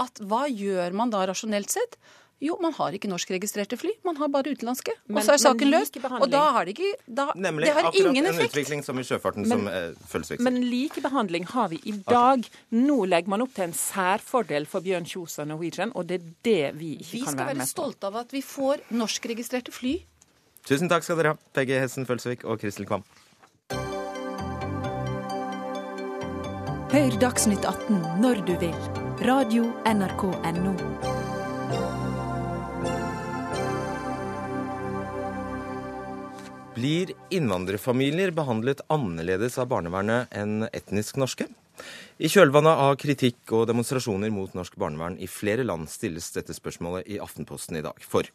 at hva gjør man da rasjonelt sett? Jo, man har ikke norskregistrerte fly, man har bare utenlandske. Og så er saken løst. Og da har det ikke da, Nemlig Det har akkurat en utvikling som i sjøfarten Men- som eh, føles viktig. Men likebehandling har vi i dag. Nå legger man opp til en særfordel for Bjørn Kjos og Norwegian, og det er det vi ikke Vi kan være være med på. Vi skal være stolte av at vi får norskregistrerte fly. Tusen takk skal dere ha, Peggy Hessen Følsvik og Kristel Kvam. Hør Dagsnytt 18 når du vil. Radio NRK Radio.nrk.no. Blir innvandrerfamilier behandlet annerledes av barnevernet enn etnisk norske? I kjølvannet av kritikk og demonstrasjoner mot norsk barnevern i flere land stilles dette spørsmålet i Aftenposten i dag. For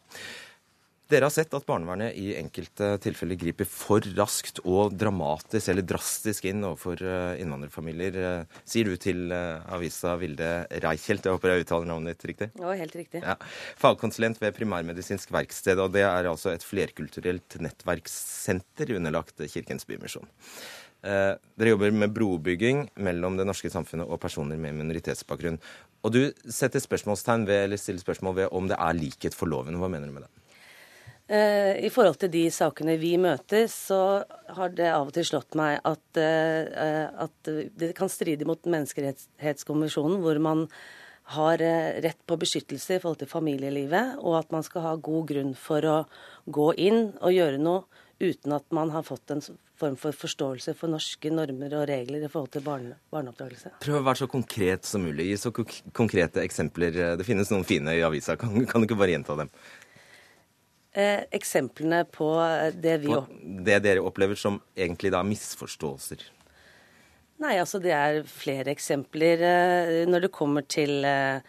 dere har sett at barnevernet i enkelte tilfeller griper for raskt og dramatisk eller drastisk inn overfor eh, innvandrerfamilier, eh, sier du til eh, avisa Vilde Reichelt. Jeg håper jeg uttaler navnet ditt riktig? Ja, helt riktig. Ja. Fagkonsulent ved Primærmedisinsk verksted, og det er altså et flerkulturelt nettverkssenter underlagt Kirkens Bymisjon. Eh, dere jobber med brobygging mellom det norske samfunnet og personer med minoritetsbakgrunn. Og du setter spørsmålstegn ved, eller stiller spørsmål ved om det er likhet for loven. Hva mener du med det? Eh, I forhold til de sakene vi møter, så har det av og til slått meg at, eh, at det kan stride mot Menneskerettighetskonvensjonen, hvor man har eh, rett på beskyttelse i forhold til familielivet, og at man skal ha god grunn for å gå inn og gjøre noe uten at man har fått en form for forståelse for norske normer og regler i forhold til barne, barneoppdragelse. Prøv å være så konkret som mulig. Gi så konkrete eksempler. Det finnes noen fine i avisa. Kan, kan du ikke bare gjenta dem? Eh, eksemplene på det vi På det dere opplever som egentlig da misforståelser. Nei, altså det er flere eksempler. Eh, Når det kommer til, eh,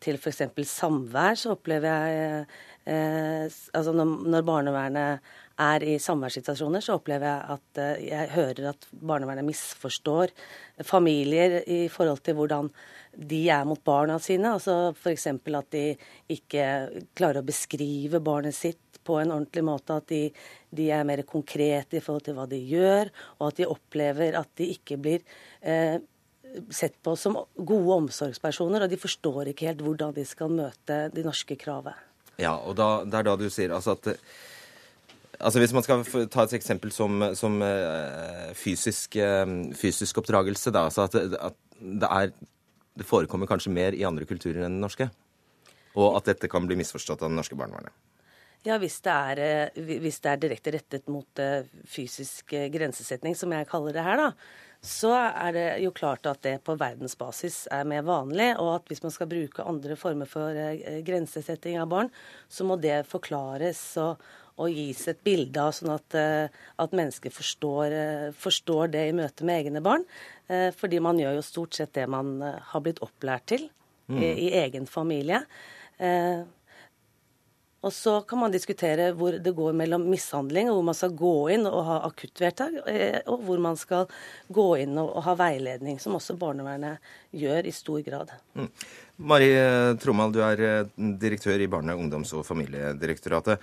til f.eks. samvær, så opplever jeg eh, Altså når, barnevernet er i samværssituasjoner, så opplever jeg at eh, jeg hører at barnevernet misforstår familier i forhold til hvordan de er mot barna sine. Altså f.eks. at de ikke klarer å beskrive barnet sitt på en ordentlig måte. At de, de er mer konkrete i forhold til hva de gjør, og at de opplever at de ikke blir eh, sett på som gode omsorgspersoner. Og de forstår ikke helt hvordan de skal møte de norske kravet. Ja, og da, det er da du sier altså at Altså Hvis man skal ta et eksempel som, som eh, fysisk, eh, fysisk oppdragelse, da, altså at, at det, er, det forekommer kanskje mer i andre kulturer enn den norske? Og at dette kan bli misforstått av det norske barnevernet? Ja, hvis det er, eh, hvis det er direkte rettet mot eh, fysisk eh, grensesetning, som jeg kaller det her, da, så er det jo klart at det på verdensbasis er mer vanlig. Og at hvis man skal bruke andre former for grensesetting av barn, så må det forklares og, og gis et bilde av, sånn at, at mennesker forstår, forstår det i møte med egne barn. Fordi man gjør jo stort sett det man har blitt opplært til i, i egen familie. Eh, og så kan man diskutere hvor det går mellom mishandling, og hvor man skal gå inn og ha akuttvedtak, eh, og hvor man skal gå inn og, ha veiledning, som også barnevernet gjør i stor grad. Mm. Mari Tromal, du er eh, direktør i Barne-, ungdoms- og familiedirektoratet.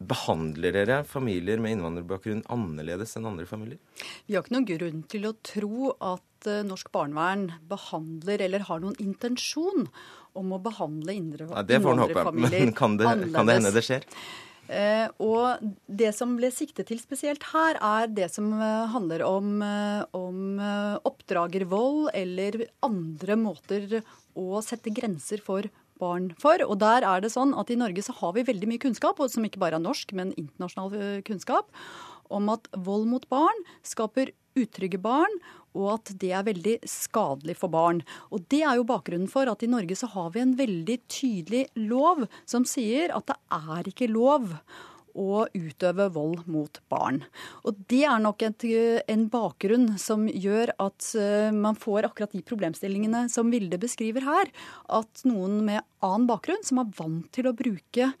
Behandler dere familier med innvandrerbakgrunn annerledes enn andre familier? Vi har ikke noen grunn til å tro at eh, norsk barnevern behandler eller har noen intensjon om å behandle Ja, innvandrerfamilier men kan det, kan det hende det skjer? Eh, og det som ble siktet til spesielt her, er det som eh, handler om, eh, om eh, oppdragervold eller andre måter å sette grenser for barn for. Og der er det sånn at i Norge så har vi veldig mye kunnskap, og som ikke bare er norsk, men internasjonal kunnskap, om at vold mot barn skaper utrygge barn, og at det er veldig skadelig for barn. Og Det er jo bakgrunnen for at i Norge så har vi en veldig tydelig lov som sier at det er ikke lov å utøve vold mot barn. Og Det er nok et, en bakgrunn som gjør at eh, man får akkurat de problemstillingene som Vilde beskriver her. At noen med annen bakgrunn, som er vant til å bruke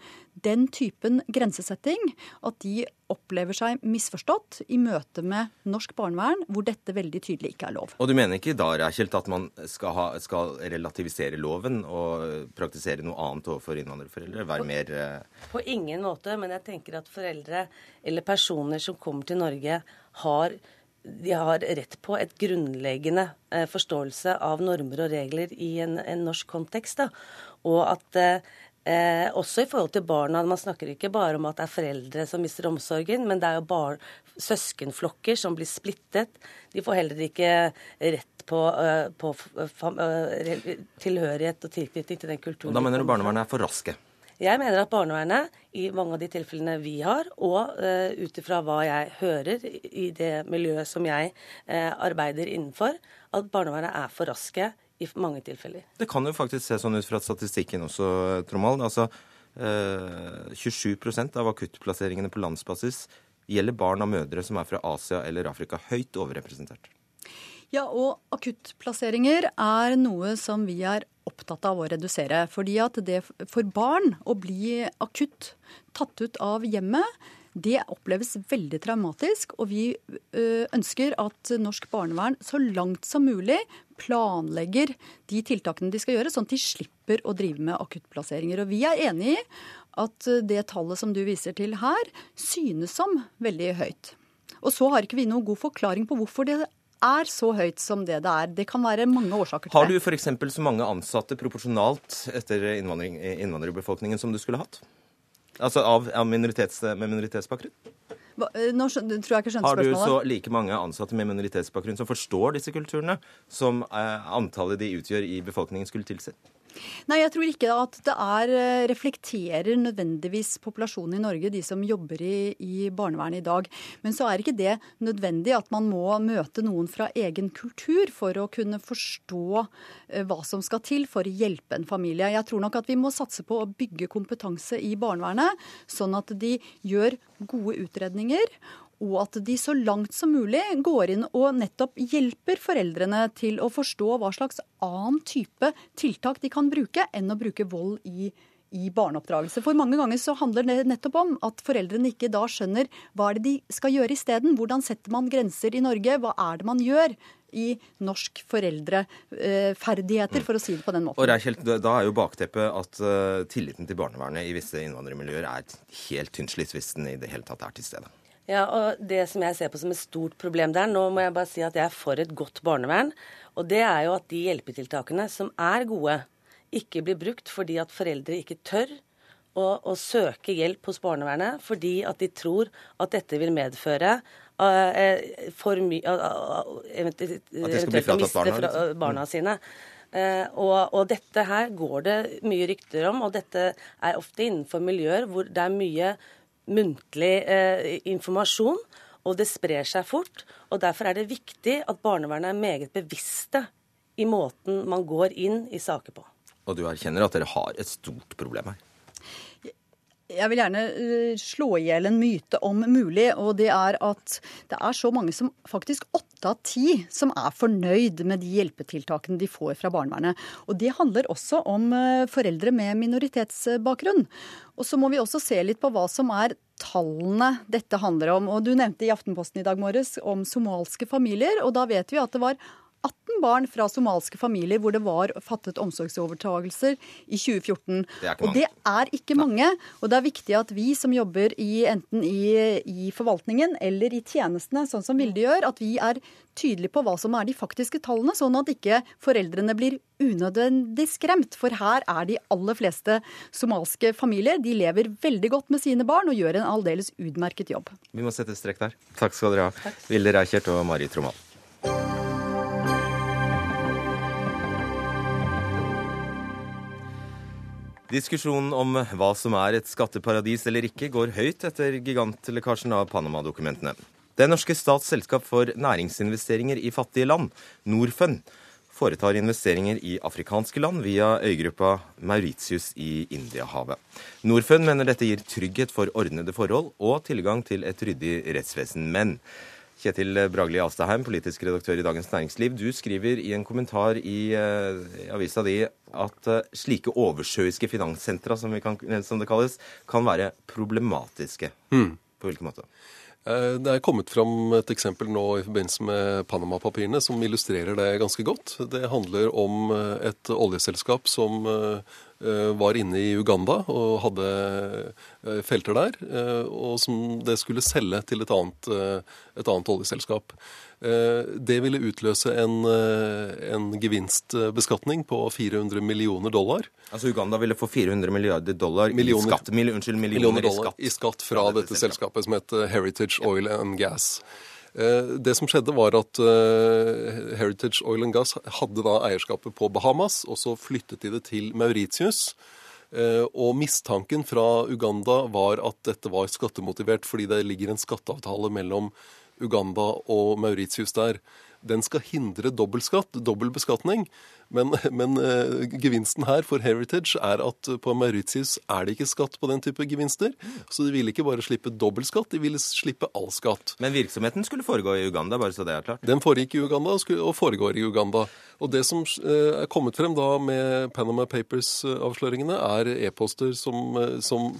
den typen grensesetting, at de opplever seg misforstått i møte med norsk barnevern, hvor dette veldig tydelig ikke er lov. Og du mener ikke da, Rækjelt, at man skal, ha, skal, relativisere loven og praktisere noe annet overfor innvandrerforeldre? Være mer eh... På ingen måte, men jeg tenker at foreldre eller personer som kommer til Norge, har de har rett på et grunnleggende eh, forståelse av normer og regler i en, en norsk kontekst. Da. Og at eh, Eh, også i forhold til barna. Man snakker ikke bare om at det er foreldre som mister omsorgen, men det er jo barn, søskenflokker som blir splittet. De får heller ikke rett på, uh, på uh, tilhørighet og tilknytning til den kulturen. Da mener du barnevernet er for raske? Jeg mener at barnevernet i mange av de tilfellene vi har, og uh, ut ifra hva jeg hører i det miljøet som jeg arbeider innenfor, at barnevernet er for raske i mange tilfeller. Det kan jo faktisk se sånn ut fra statistikken også, Trommald. Altså, eh, 27% av akuttplasseringene på landsbasis gjelder barn av mødre som er fra Asia eller Afrika. Høyt overrepresentert. Ja, og akuttplasseringer er noe som vi er opptatt av å redusere. Fordi at det for barn å bli akutt tatt ut av hjemmet det oppleves veldig traumatisk, og vi ønsker at norsk barnevern så langt som mulig planlegger de tiltakene de skal gjøre, sånn at de slipper å drive med akuttplasseringer. Og vi er enig i at det tallet som du viser til her, synes som veldig høyt. Og så har ikke vi noen god forklaring på hvorfor det er så høyt som det det er. Det kan være mange årsaker til det. Har du f.eks. så mange ansatte proporsjonalt etter innvandrerbefolkningen som du skulle hatt? Altså av, av minoritets, med minoritetsbakgrunn? Eh, nå tror jeg ikke skjønte. Har du så like mange ansatte med minoritetsbakgrunn som forstår disse kulturene, som eh, antallet de utgjør i befolkningen skulle tilsi? Nei, jeg tror ikke at det er, eh, reflekterer nødvendigvis populasjonen i Norge, de som jobber i, i barnevernet i dag. Men så er ikke det nødvendig at man må møte noen fra egen kultur for å kunne forstå eh, hva som skal til for å hjelpe en familie. Jeg tror nok at vi må satse på å bygge kompetanse i barnevernet, sånn at de gjør gode utredninger og at de så langt som mulig går inn og nettopp hjelper foreldrene til å forstå hva slags annen type tiltak de kan bruke, enn å bruke vold i i barneoppdragelse. For mange ganger så handler det nettopp om at foreldrene ikke da skjønner hva er det de skal gjøre isteden. Hvordan setter man grenser i Norge? Hva er det man gjør? i norsk foreldreferdigheter, for å si det på den måten. Og Reichelt, Da er jo bakteppet at uh, tilliten til barnevernet i visse innvandrermiljøer er helt tynnslitt hvis den i det hele tatt er til stede. Ja, og Det som jeg ser på som et stort problem der, nå må jeg bare si at jeg er for et godt barnevern. Og det er jo at de hjelpetiltakene som er gode, ikke blir brukt fordi at foreldre ikke tør å, å søke hjelp hos barnevernet fordi at de tror at dette vil medføre uh, for mye uh, Eventuelt å miste barna, liksom. barna sine. Uh, og, og, dette her går det mye rykter om, og dette er ofte innenfor miljøer hvor det er mye muntlig eh, informasjon, og det sprer seg fort. og Derfor er det viktig at barnevernet er meget bevisste i måten man går inn i saker på. Og du erkjenner at dere har et stort problem her? Jeg vil gjerne eh, slå i hjel en myte om mulig, og det er at det er så mange som faktisk åtte av ti som er fornøyd med de hjelpetiltakene de får fra barnevernet. Og det handler også om eh, foreldre med minoritetsbakgrunn. Og så må vi også se litt på hva som er tallene dette handler om. Og Du nevnte i Aftenposten i dag morges om somalske familier, og da vet vi at det var 18 barn fra somalske familier hvor det var fattet omsorgsovertagelser i 2014. Det og det er ikke mange. Og det er viktig at vi som jobber i, enten i, i, forvaltningen eller i tjenestene, sånn som Vilde gjør, at vi er tydelige på hva som er de faktiske tallene, sånn at ikke foreldrene blir unødvendig skremt. For her er de aller fleste somalske familier. De lever veldig godt med sine barn og gjør en aldeles utmerket jobb. Vi må sette strek der. Takk skal dere ha. Vilde Reikert og Mari Tromal. Diskusjonen om hva som er et skatteparadis eller ikke, går høyt etter gigantlekkasjen av Panama-dokumentene. Det norske stats selskap for næringsinvesteringer i fattige land, Norfund, foretar investeringer i afrikanske land via øygruppa Mauritius i Indiahavet. Norfund mener dette gir trygghet for ordnede forhold og tilgang til et ryddig rettsvesen. Men Kjetil Bragli Alstaheim, politisk redaktør i Dagens Næringsliv, du skriver i en kommentar i uh, avisa di at uh, slike oversjøiske finanssentra, som, kan, som, det kalles, kan være problematiske. Mm. På hvilken måte? Eh, det er kommet fram et eksempel nå i forbindelse med Panama-papirene som illustrerer det ganske godt. Det handler om et oljeselskap som Eh, var inne i Uganda og hadde eh, felter der, eh, og som det skulle selge til et annet, et annet oljeselskap. Det ville utløse en, en, gevinstbeskatning på 400 millioner dollar. Altså Uganda ville få 400 milliarder dollar millioner, i skatt, unnskyld, millioner, millioner dollar, i, skatt. i skatt fra dette, dette selskapet som het Heritage Oil and Gas. Eh, det som skjedde, var at eh, Heritage Oil and Gas hadde da eierskapet på Bahamas, og så flyttet de det til Mauritius. Eh, og mistanken fra Uganda var at dette var skattemotivert, fordi det ligger en skatteavtale mellom Uganda og Mauritius der. Den skal hindre dobbeltskatt, dobbel beskatning. Men, men uh, gevinsten her for Heritage er at på Mauritius er det ikke skatt på den type gevinster. Så de ville ikke bare slippe dobbeltskatt, de ville slippe all skatt. Men virksomheten skulle foregå i Uganda, bare så det er klart? Den foregikk i Uganda og foregår i Uganda. Og det som uh, er kommet frem da med Panama Papers-avsløringene, er e-poster som, uh, som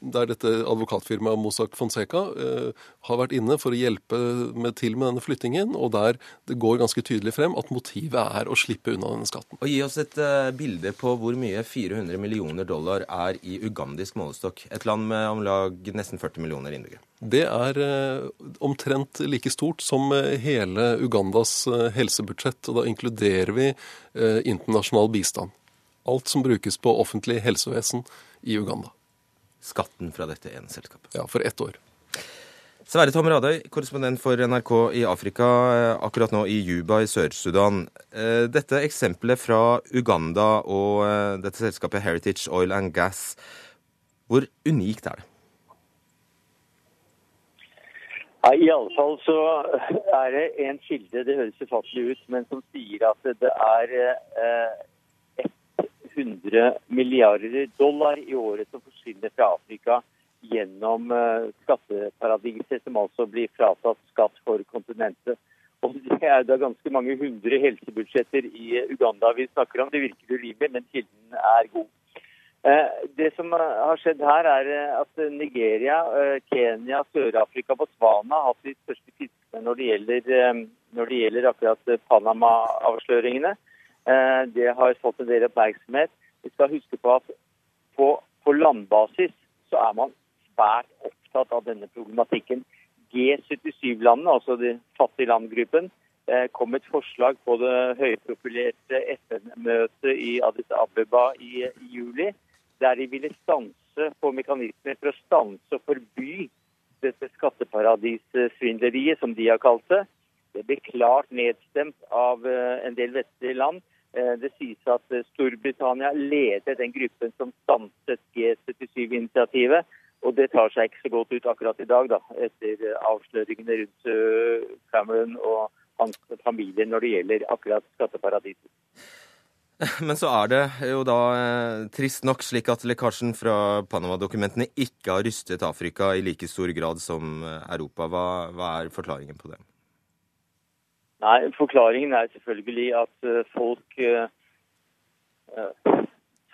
der dette advokatfirmaet Mossack Fonseca eh, har vært inne for å hjelpe med, til med denne flyttingen, og der det går ganske tydelig frem at motivet er å slippe unna denne skatten. Og Gi oss et uh, bilde på hvor mye 400 millioner dollar er i ugandisk målestokk. Et land med om lag nesten 40 millioner innbyggere. Det er eh, omtrent like stort som uh, hele Ugandas helsebudsjett, og da inkluderer vi internasjonal bistand. Alt som brukes på offentlig helsevesen i Uganda skatten fra dette ene selskapet. Ja, for ett år. Sverre Tom Radøy, korrespondent for NRK i Afrika, eh, akkurat nå i Juba i Sør-Sudan. Eh, dette eksempelet fra Uganda og eh, dette selskapet Heritage Oil and Gas, hvor unikt er det? Nei, I alle fall så er det en kilde, det høres ufattelig ut, men som sier at det er 100 milliarder dollar i året som forsvinner fra Afrika gjennom eh, skatteparadiser, som altså blir fratatt skatt for kontinentet. Og Det er da ganske mange hundre helsebudsjetter i Uganda vi snakker om. Det virker urimelig, men kilden er god. Eh, det som har skjedd her, er eh, at Nigeria, Kenya, Sør-Afrika og Botswana har hatt de største fiskene når når det gjelder akkurat Panama-avsløringene. Eh, det har fått en del oppmerksomhet. Vi skal huske på at på, på landbasis så er man svært opptatt av denne problematikken. G77-landene, altså de fattige landgruppen, eh, kom et forslag på det høyprofilerte FN-møtet i Addis Abeba i, i, juli, der de ville stanse på mekanismer for å stanse og forby dette skatteparadissvindleriet, som de har kalt det. Det ble klart nedstemt av eh, en del vestlige land. Eh, det sies at eh, Storbritannia leder den gruppen som stanset G77-initiativet. Og det tar seg ikke så godt ut akkurat i dag, da, etter eh, avsløringene rundt Cameron og hans familie når det gjelder akkurat skatteparadiset. Men så er det jo da trist nok slik at lekkasjen fra Panama-dokumentene ikke har rystet Afrika i like stor grad som Europa. Hva, hva er forklaringen på det? Nei, Forklaringen er selvfølgelig at eh, folk uh,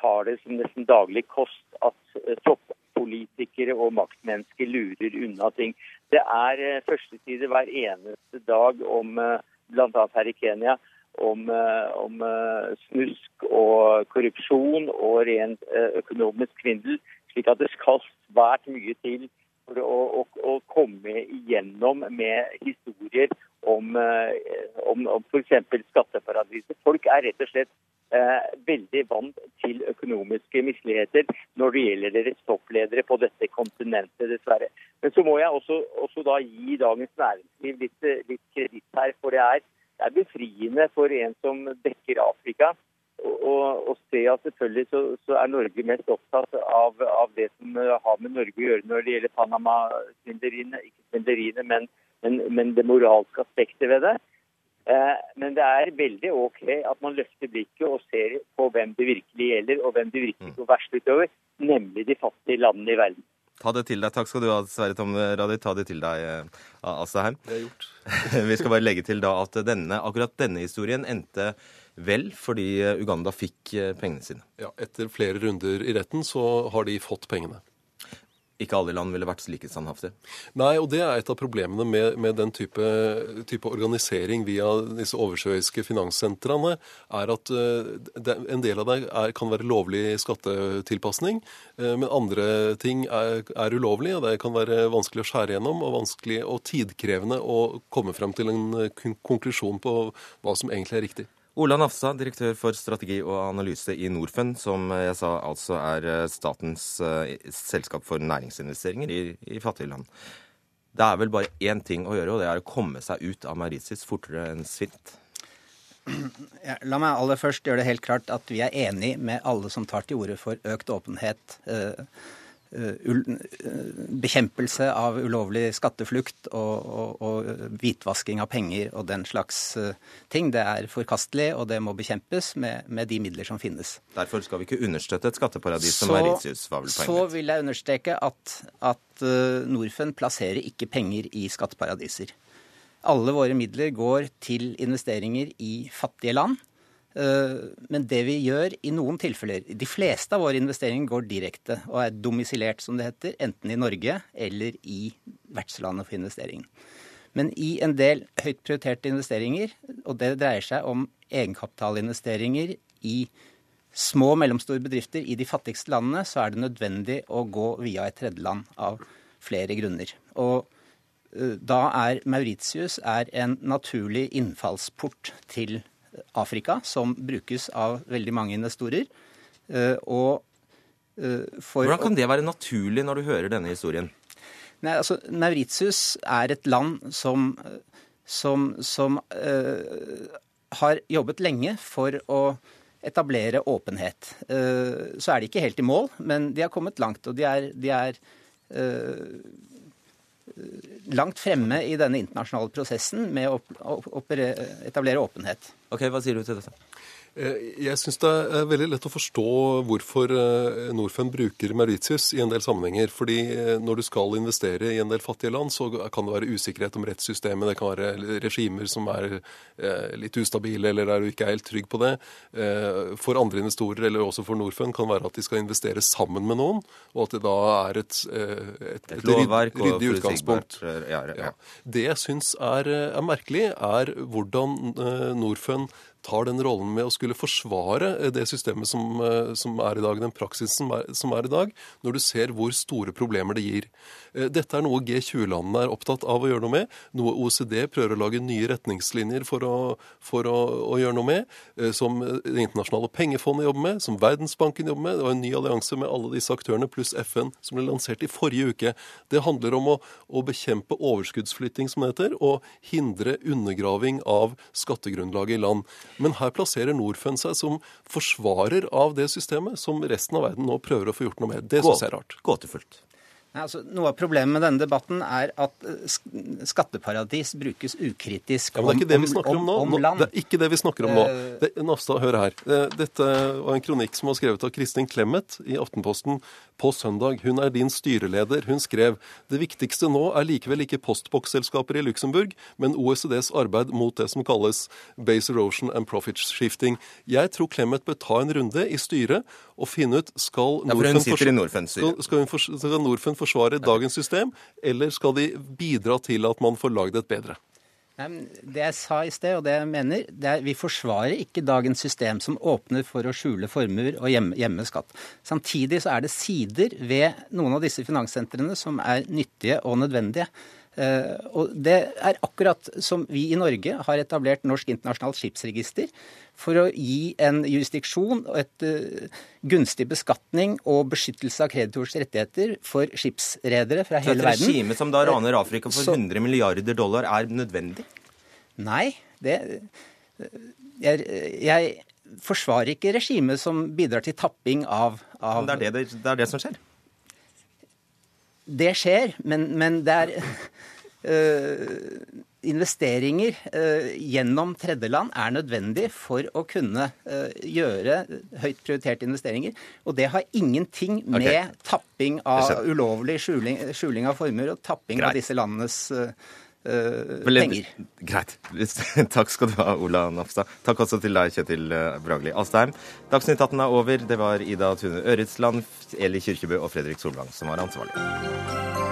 tar det som nesten daglig kost at toppolitikere og maktmennesker lurer unna ting. Det er førstesider hver eneste dag om bl.a. her i Kenya om, om snusk og korrupsjon og rent økonomisk svindel. Slik at det skal svært mye til for å, å, å komme igjennom med historier om, eh, om, om f.eks. skatteparadiser. Folk er rett og slett eh, veldig vant til økonomiske misligheter når det gjelder deres toppledere på dette kontinentet, dessverre. Men så må jeg også, også da gi Dagens Næringsliv litt, litt kreditt her. For det er, det er, befriende for en som dekker Afrika. Og, se at selvfølgelig så, så, er Norge mest opptatt av, av, det som har med Norge å gjøre når det gjelder Panama-svindleriene. Ikke svindleriene, men men, men, det moralske aspektet ved det. Eh, Men det er veldig OK at man løfter blikket og ser på hvem det virkelig gjelder, og hvem det virkelig går verst utover, nemlig de fattige landene i verden. Ta det til deg. Takk skal du ha, Sverre Tom Radi. Ta det til deg, eh, Asheim. Det er gjort. Vi skal bare legge til da at denne, akkurat denne historien endte vel fordi Uganda fikk eh, pengene sine. Ja, Etter flere runder i retten så har de fått pengene. Ikke alle land ville vært slike standhaftige. Nei, og det er et av problemene med, med den type, type organisering via disse oversjøiske finanssentrene, er at eh, det, en del av det er, kan være lovlig skattetilpasning, eh, men andre ting er, er ulovlig, og det kan være vanskelig å skjære gjennom og vanskelig og tidkrevende å komme frem til en eh, konklusjon på hva som egentlig er riktig. Ola Nafsa, direktør for strategi og analyse i Norfund, som jeg sa altså er eh, statens eh, selskap for næringsinvesteringer i, i fattige land. Det er vel bare én ting å gjøre, og det er å komme seg ut av Mauritius fortere enn svint. La meg aller først gjøre det helt klart at vi er enig med alle som tar til orde for økt åpenhet, eh, eh, eh, bekjempelse av ulovlig skatteflukt og, og, og hvitvasking av penger og den slags eh, ting. Det er forkastelig, og det må bekjempes med, med de midler som finnes. Derfor skal vi ikke understøtte et skatteparadis som Mauritius, var vel så vil jeg understreke at, at eh, Norfund plasserer ikke penger i skatteparadiser. Alle våre midler går til investeringer i fattige land. Eh, Men det vi gjør i noen tilfeller De fleste av våre investeringer går direkte og er domisilert, som det heter, enten i Norge eller i vertslandet for investeringen. Men i en del høyt prioriterte investeringer, og det dreier seg om egenkapitalinvesteringer i små og mellomstore bedrifter i de fattigste landene, så er det nødvendig å gå via et tredjeland av flere grunner. Og eh, da er Mauritius er en naturlig innfallsport til Afrika, som brukes av veldig mange investorer. Eh, Og eh, for Hvordan kan det være naturlig når du hører denne historien? Nei, altså, Mauritius er et land som, som, som uh, har jobbet lenge for å etablere åpenhet. Uh, så er de ikke helt i mål, men de har kommet langt. Og de er, de er eh, langt fremme i denne internasjonale prosessen med å etablere åpenhet. Ok, Hva sier du til dette? Eh, Jeg syns det er veldig lett å forstå hvorfor eh, Norfund bruker Mauritius i en del sammenhenger. Fordi eh, når du skal investere i en del fattige land, så kan det være usikkerhet om rettssystemet. Det kan være regimer som er litt ustabile, eller der du ikke er helt trygg på det. For andre investorer, eller også for Norfund, kan være at de skal investere sammen med noen, og at det da er et, et, Et lovverk og ryddig utgangspunkt. ja. Det jeg syns er, er merkelig, er hvordan Norfund tar den rollen med å skulle forsvare eh, det systemet som, eh, som er i dag, den praksisen som er, som er i dag, når du ser hvor store problemer det gir. Eh, Dette er noe G20-landene er opptatt av å gjøre noe med, noe OECD prøver å lage nye retningslinjer for å, for å, å gjøre noe med, som Det internasjonale pengefondet jobber med, som Verdensbanken jobber med. Det var en ny allianse med alle disse aktørene, pluss FN, som ble lansert i forrige uke. Det handler om å, å bekjempe overskuddsflytting, som det heter, og hindre undergraving av skattegrunnlaget i land. Men her plasserer Norfund seg som forsvarer av det systemet som resten av verden nå prøver å få gjort noe med. Det syns jeg er rart. Gåtefullt. Nei, altså, noe av problemet med denne debatten er at eh, skatteparadis brukes ukritisk Ja, om nå. om, land. Det er ikke det vi snakker om nå. Eh, Det, Nafstad, hør her. Eh, Dette var en kronikk som var skrevet av Kristin Clemet i Aftenposten på søndag. Hun er din styreleder. Hun skrev det viktigste nå er likevel ikke postboksselskaper i Luxembourg, men OECDs arbeid mot det som kalles base erosion and profit shifting. Jeg tror Clemet bør ta en runde i styret og finne ut skal Ja, Norfund skal, skal, skal Norfund forsvare dagens system, eller skal de bidra til at man får lagd et bedre? Det jeg sa i sted, og det jeg mener, det er vi forsvarer ikke dagens system som åpner for å skjule formuer og gjemme skatt. Samtidig så er det sider ved noen av disse finanssentrene som er nyttige og nødvendige. Eh, og det er akkurat som vi i Norge har etablert Norsk internasjonalt skipsregister for å gi en jurisdiksjon og et eh, gunstig beskatning og beskyttelse av kreditors rettigheter for skipsredere fra Så et hele verden. regime som da raner Afrika for Så- 100 milliarder dollar, er nødvendig? Nei, det jeg, jeg forsvarer ikke regimet som bidrar til tapping av, av det er det, det er det som skjer. Det skjer, men, men det er øh, investeringer eh, gjennom tredjeland er nødvendig for å kunne eh, gjøre høyt prioriterte investeringer. Og det har ingenting med okay. tapping av ulovlig skjuling, skjuling av formuer og tapping Greit. av disse landenes eh, eh, Vel, penger. Greit. Takk skal du ha, Ola Nafstad. Takk også til deg, Kjetil eh, Bragli Astheim. Dagsnytt 18 er over. Det var Ida Tune Øretsland, Eli Kirkebø og Fredrik Solvang som var ansvarlig.